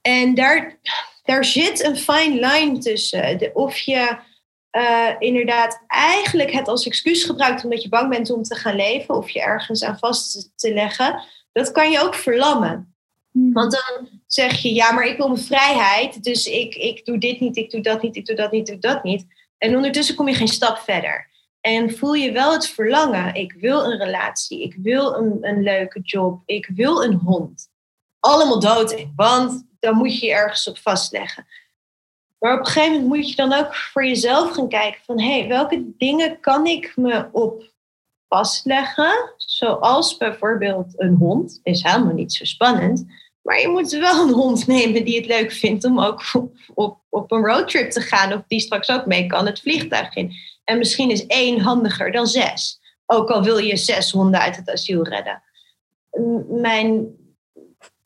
En daar, daar zit een fine line tussen. De, of je uh, inderdaad eigenlijk het als excuus gebruikt omdat je bang bent om te gaan leven. Of je ergens aan vast te leggen. Dat kan je ook verlammen. Hmm. Want dan zeg je, ja, maar ik wil mijn vrijheid, dus ik, ik doe dit niet, ik doe dat niet, ik doe dat niet, ik doe dat niet. En ondertussen kom je geen stap verder. En voel je wel het verlangen, ik wil een relatie, ik wil een, een leuke job, ik wil een hond. Allemaal dood, want dan moet je je ergens op vastleggen. Maar op een gegeven moment moet je dan ook voor jezelf gaan kijken van, hé, hey, welke dingen kan ik me op vastleggen? Zoals bijvoorbeeld een hond, is helemaal niet zo spannend. Maar je moet wel een hond nemen die het leuk vindt om ook op, op, op een roadtrip te gaan. Of die straks ook mee kan het vliegtuig in. En misschien is één handiger dan zes. Ook al wil je zes honden uit het asiel redden. Mijn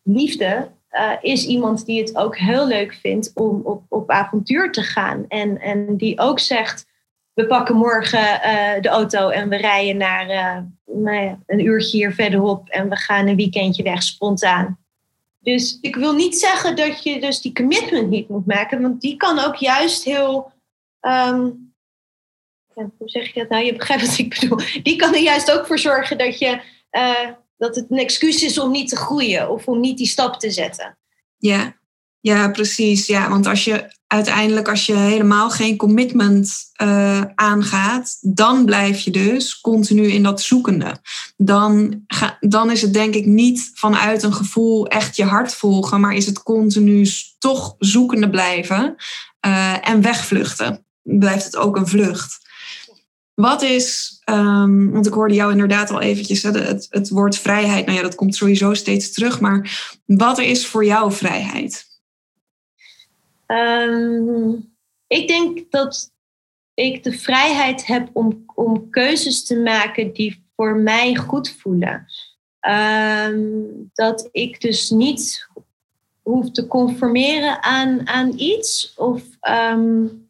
liefde uh, is iemand die het ook heel leuk vindt om op, op avontuur te gaan. En, en die ook zegt, we pakken morgen uh, de auto en we rijden naar uh, nou ja, een uurtje hier verderop. En we gaan een weekendje weg spontaan. Dus ik wil niet zeggen dat je dus die commitment niet moet maken, want die kan ook juist heel. Um, hoe zeg je dat nou? Je begrijpt wat ik bedoel. Die kan er juist ook voor zorgen dat, je, uh, dat het een excuus is om niet te groeien of om niet die stap te zetten. Ja, ja precies. Ja, want als je uiteindelijk als je helemaal geen commitment uh, aangaat, dan blijf je dus continu in dat zoekende. Dan, ga, dan is het denk ik niet vanuit een gevoel echt je hart volgen, maar is het continu toch zoekende blijven uh, en wegvluchten. Blijft het ook een vlucht. Wat is, um, want ik hoorde jou inderdaad al eventjes, het, het woord vrijheid, nou ja, dat komt sowieso steeds terug, maar wat is voor jou vrijheid? Um, ik denk dat ik de vrijheid heb om, om keuzes te maken die voor mij goed voelen. Um, dat ik dus niet hoef te conformeren aan, aan iets. Of um,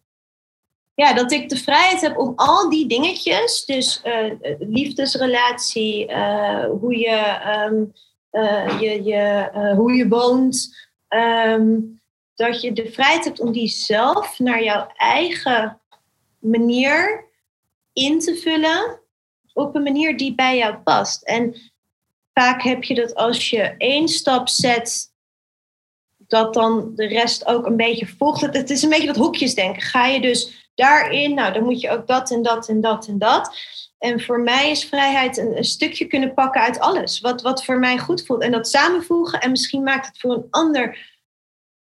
ja, dat ik de vrijheid heb om al die dingetjes, dus uh, liefdesrelatie, uh, hoe, je, uh, je, je, hoe je woont, dat je de vrijheid hebt om die zelf naar jouw eigen manier in te vullen op een manier die bij jou past. En vaak heb je dat als je één stap zet, dat dan de rest ook een beetje volgt. Het is een beetje dat hokjesdenken. Ga je dus daarin, nou dan moet je ook dat en dat en dat en dat. En voor mij is vrijheid een, een, stukje kunnen pakken uit alles. Wat, wat voor mij goed voelt. En dat samenvoegen. En misschien maakt het voor een ander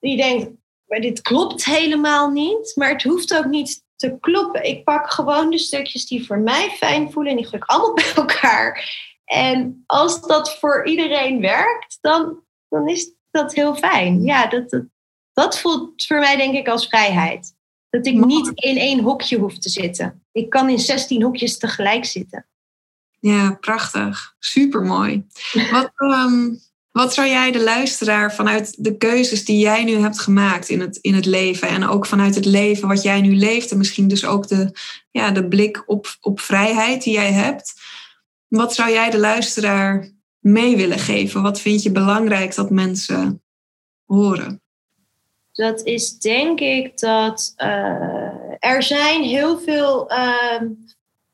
die denkt, maar dit klopt helemaal niet. Maar het hoeft ook niet te kloppen. Ik pak gewoon de stukjes die voor mij fijn voelen en die gooi ik allemaal bij elkaar. En als dat voor iedereen werkt, dan, dan is dat heel fijn. Ja, dat, dat, dat voelt voor mij denk ik als vrijheid. Dat ik niet in één hokje hoef te zitten. Ik kan in 16 hokjes tegelijk zitten. Ja, prachtig. Supermooi. Wat, um, wat zou jij de luisteraar vanuit de keuzes die jij nu hebt gemaakt in het, in het leven en ook vanuit het leven wat jij nu leeft en misschien dus ook de, ja, de blik op, op vrijheid die jij hebt, wat zou jij de luisteraar mee willen geven? Wat vind je belangrijk dat mensen horen? Dat is denk ik dat uh, er zijn heel veel uh,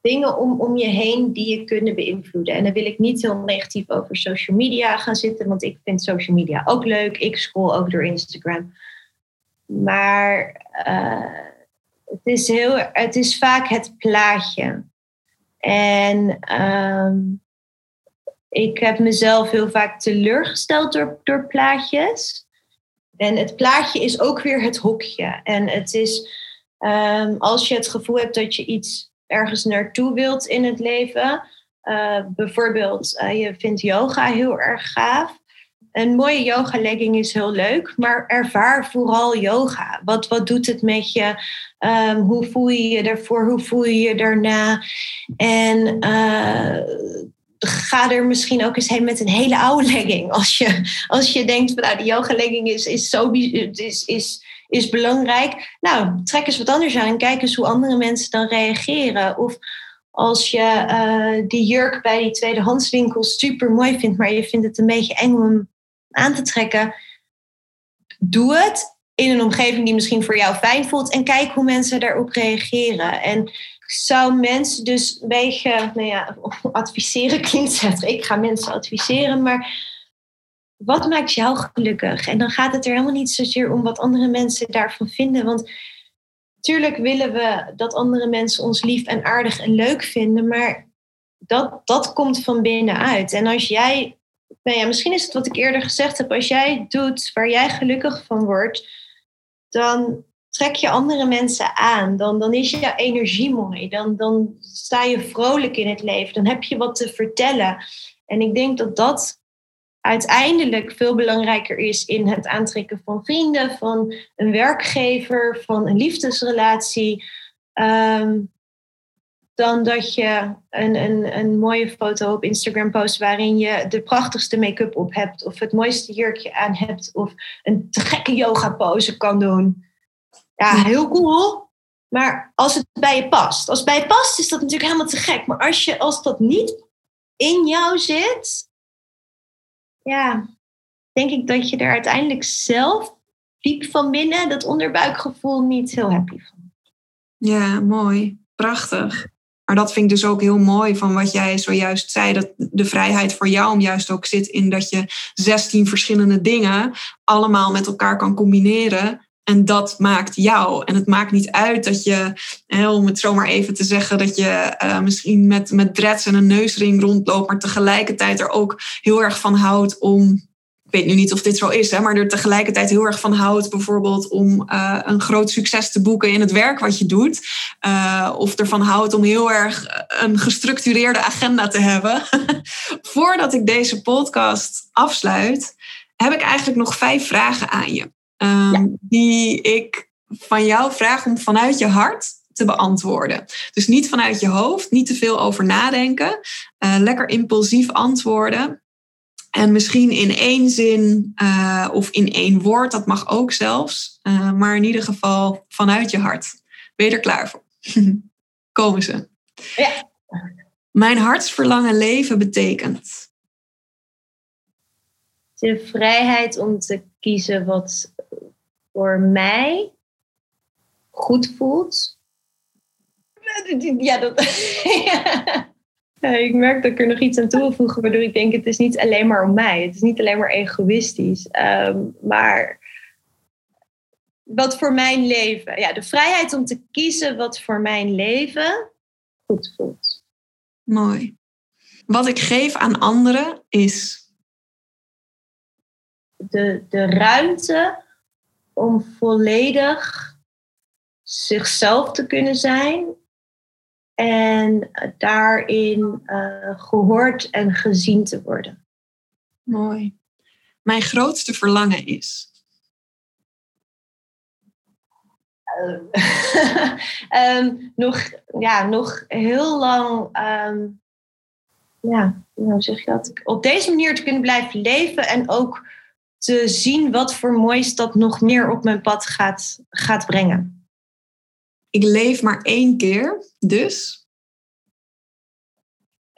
dingen om, om je heen die je kunnen beïnvloeden. En dan wil ik niet heel negatief over social media gaan zitten, want ik vind social media ook leuk. Ik scroll ook door Instagram. Maar uh, het, is heel, het is vaak het plaatje. En um, ik heb mezelf heel vaak teleurgesteld door, door plaatjes. En het plaatje is ook weer het hokje. En het is, um, als je het gevoel hebt dat je iets ergens naartoe wilt in het leven. Uh, bijvoorbeeld, uh, je vindt yoga heel erg gaaf. Een mooie yoga legging is heel leuk, maar ervaar vooral yoga. Wat, wat doet het met je? Um, hoe voel je je ervoor? Hoe voel je je daarna? En uh, ga er misschien ook eens heen met een hele oude legging. Als je, als je denkt, nou, die yoga legging is, is, zo, is, is is belangrijk. Nou, trek eens wat anders aan en kijk eens hoe andere mensen dan reageren. Of als je uh, die jurk bij die tweedehandswinkel super mooi vindt, maar je vindt het een beetje eng om aan te trekken, doe het in een omgeving die misschien voor jou fijn voelt en kijk hoe mensen daarop reageren. En zou mensen dus een beetje, nou ja, adviseren klinkt. Ik ga mensen adviseren, maar wat maakt jou gelukkig? En dan gaat het er helemaal niet zozeer om wat andere mensen daarvan vinden. Want natuurlijk willen we dat andere mensen ons lief en aardig en leuk vinden, maar dat, dat komt van binnenuit. En als jij, nou ja, misschien is het wat ik eerder gezegd heb, als jij doet waar jij gelukkig van wordt, dan trek je andere mensen aan. Dan, dan is jouw energie mooi. Dan, dan sta je vrolijk in het leven. Dan heb je wat te vertellen. En ik denk dat dat uiteindelijk veel belangrijker is in het aantrekken van vrienden, van een werkgever, van een liefdesrelatie. Ehm, dan dat je een, een, een mooie foto op Instagram post waarin je de prachtigste make-up op hebt, of het mooiste jurkje aan hebt, of een te gekke yoga pose kan doen. Ja, heel cool. Maar als het bij je past. Als het bij je past, is dat natuurlijk helemaal te gek. Maar als, je, als dat niet in jou zit, ja, denk ik dat je er uiteindelijk zelf diep van binnen dat onderbuikgevoel niet heel happy van. Ja, mooi. Prachtig. Maar dat vind ik dus ook heel mooi van wat jij zojuist zei. Dat de vrijheid voor jou om juist ook zit in dat je 16 verschillende dingen allemaal met elkaar kan combineren. En dat maakt jou. En het maakt niet uit dat je, om het zomaar even te zeggen, dat je eh, misschien met, met dreads en een neusring rondloopt, maar tegelijkertijd er ook heel erg van houdt om ik weet nu niet of dit zo is, hè, maar er tegelijkertijd heel erg van houdt, bijvoorbeeld om uh, een groot succes te boeken in het werk wat je doet. Uh, of ervan houdt om heel erg een gestructureerde agenda te hebben. Voordat ik deze podcast afsluit, heb ik eigenlijk nog vijf vragen aan je. Um, Die ik van jou vraag om vanuit je hart te beantwoorden. Dus niet vanuit je hoofd, niet te veel over nadenken. Uh, lekker impulsief antwoorden. En misschien in één zin uh, of in één woord, dat mag ook zelfs. Uh, maar in ieder geval vanuit je hart. Ben je er klaar voor? Komen ze. Ja. Mijn hartsverlangen leven betekent. De vrijheid om te kiezen wat voor mij goed voelt. Ja, dat. ik merk dat ik er nog iets aan toevoegen, waardoor ik denk: het is niet alleen maar om mij. Het is niet alleen maar egoïstisch. Um, maar wat voor mijn leven. Ja, de vrijheid om te kiezen wat voor mijn leven goed voelt. Mooi. Wat ik geef aan anderen is. De, de ruimte om volledig zichzelf te kunnen zijn en daarin uh, gehoord en gezien te worden. Mooi. Mijn grootste verlangen is. Um, nog, ja, nog heel lang, um, ja, hoe zeg je dat? Op deze manier te kunnen blijven leven en ook te zien wat voor moois dat nog meer op mijn pad gaat, gaat brengen. Ik leef maar één keer, dus?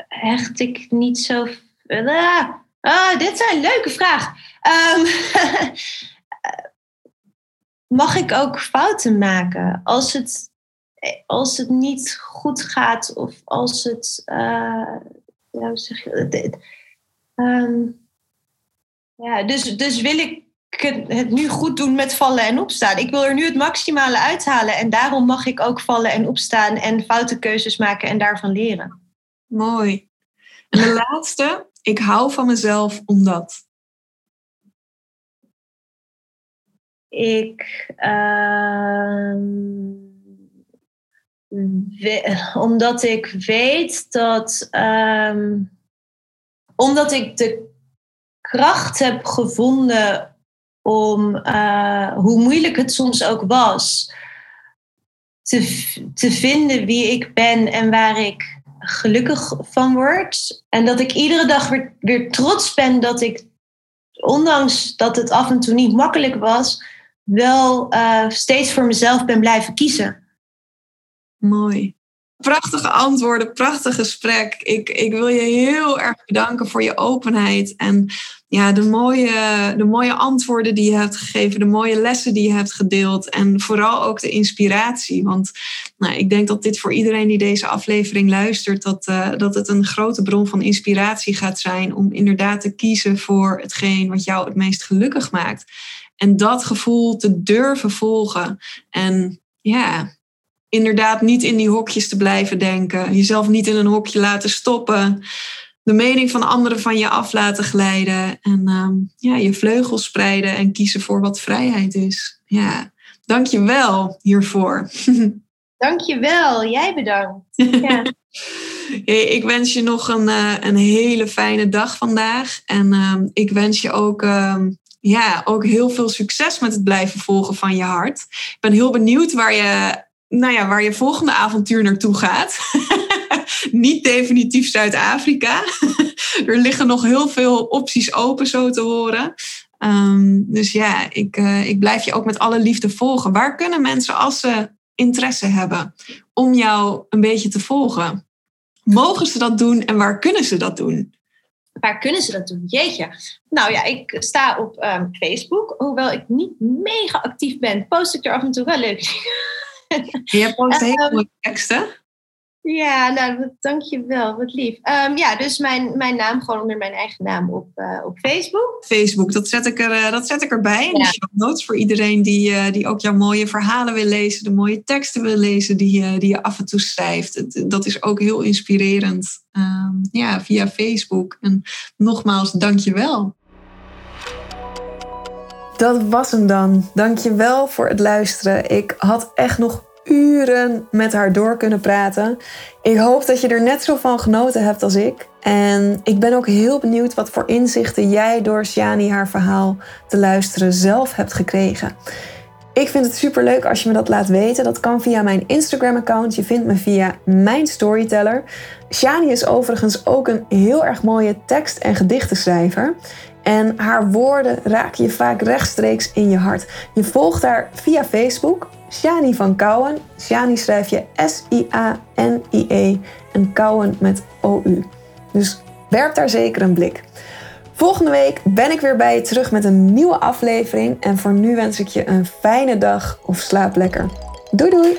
Echt, ik niet zo. Ah, ah dit zijn een leuke vraag. Um, mag ik ook fouten maken? Als het, als het niet goed gaat of als het. Uh, ja, zeg je, um, ja, dus, dus wil ik het nu goed doen met vallen en opstaan. Ik wil er nu het maximale uithalen en daarom mag ik ook vallen en opstaan en foute keuzes maken en daarvan leren. Mooi. En de laatste, ik hou van mezelf omdat. Ik, uh, we, omdat ik weet dat, uh, omdat ik de kracht heb gevonden om, uh, hoe moeilijk het soms ook was, te, te vinden wie ik ben en waar ik gelukkig van word. En dat ik iedere dag weer, weer trots ben dat ik, ondanks dat het af en toe niet makkelijk was, wel uh, steeds voor mezelf ben blijven kiezen. Mooi. Prachtige antwoorden, prachtig gesprek. Ik, ik wil je heel erg bedanken voor je openheid en ja, de, mooie, de mooie antwoorden die je hebt gegeven, de mooie lessen die je hebt gedeeld en vooral ook de inspiratie. Want nou, ik denk dat dit voor iedereen die deze aflevering luistert, dat, uh, dat het een grote bron van inspiratie gaat zijn om inderdaad te kiezen voor hetgeen wat jou het meest gelukkig maakt. En dat gevoel te durven volgen. En ja, inderdaad niet in die hokjes te blijven denken. Jezelf niet in een hokje laten stoppen. De mening van anderen van je af laten glijden. En um, ja, je vleugels spreiden en kiezen voor wat vrijheid is. Ja, dank je wel hiervoor. Dank je wel. Jij bedankt. Ja. Hey, ik wens je nog een, uh, een hele fijne dag vandaag. En uh, ik wens je ook uh, ja, ook heel veel succes met het blijven volgen van je hart. Ik ben heel benieuwd waar je nou ja, waar je volgende avontuur naartoe gaat. Niet definitief Zuid-Afrika. er liggen nog heel veel opties open, zo te horen. Um, dus ja, ik, uh, ik blijf je ook met alle liefde volgen. Waar kunnen mensen, als ze interesse hebben, om jou een beetje te volgen? Mogen ze dat doen en waar kunnen ze dat doen? Waar kunnen ze dat doen? Jeetje. Nou ja, ik sta op um, Facebook. Hoewel ik niet mega actief ben, post ik er af en toe wel leuk je post hele mooie teksten. Ja, nou, dank je wel. Wat lief. Um, ja, dus mijn, mijn naam gewoon onder mijn eigen naam op, uh, op Facebook. Facebook, dat zet ik, er, uh, dat zet ik erbij in ja. de show notes voor iedereen die, uh, die ook jouw mooie verhalen wil lezen, de mooie teksten wil lezen die, die je af en toe schrijft. Dat is ook heel inspirerend um, ja, via Facebook. En nogmaals, dank je wel. Dat was hem dan. Dank je wel voor het luisteren. Ik had echt nog uren met haar door kunnen praten. Ik hoop dat je er net zo van genoten hebt als ik. En ik ben ook heel benieuwd wat voor inzichten jij door Shani haar verhaal te luisteren zelf hebt gekregen. Ik vind het super leuk als je me dat laat weten. Dat kan via mijn Instagram-account. Je vindt me via mijn storyteller. Shani is overigens ook een heel erg mooie tekst- en gedichtenschrijver. En haar woorden raken je vaak rechtstreeks in je hart. Je volgt haar via Facebook, Shani van Kouwen. Shani schrijf je S-I-A-N-I-E en Kouwen met O-U. Dus werp daar zeker een blik. Volgende week ben ik weer bij je terug met een nieuwe aflevering. En voor nu wens ik je een fijne dag of slaap lekker. Doei doei!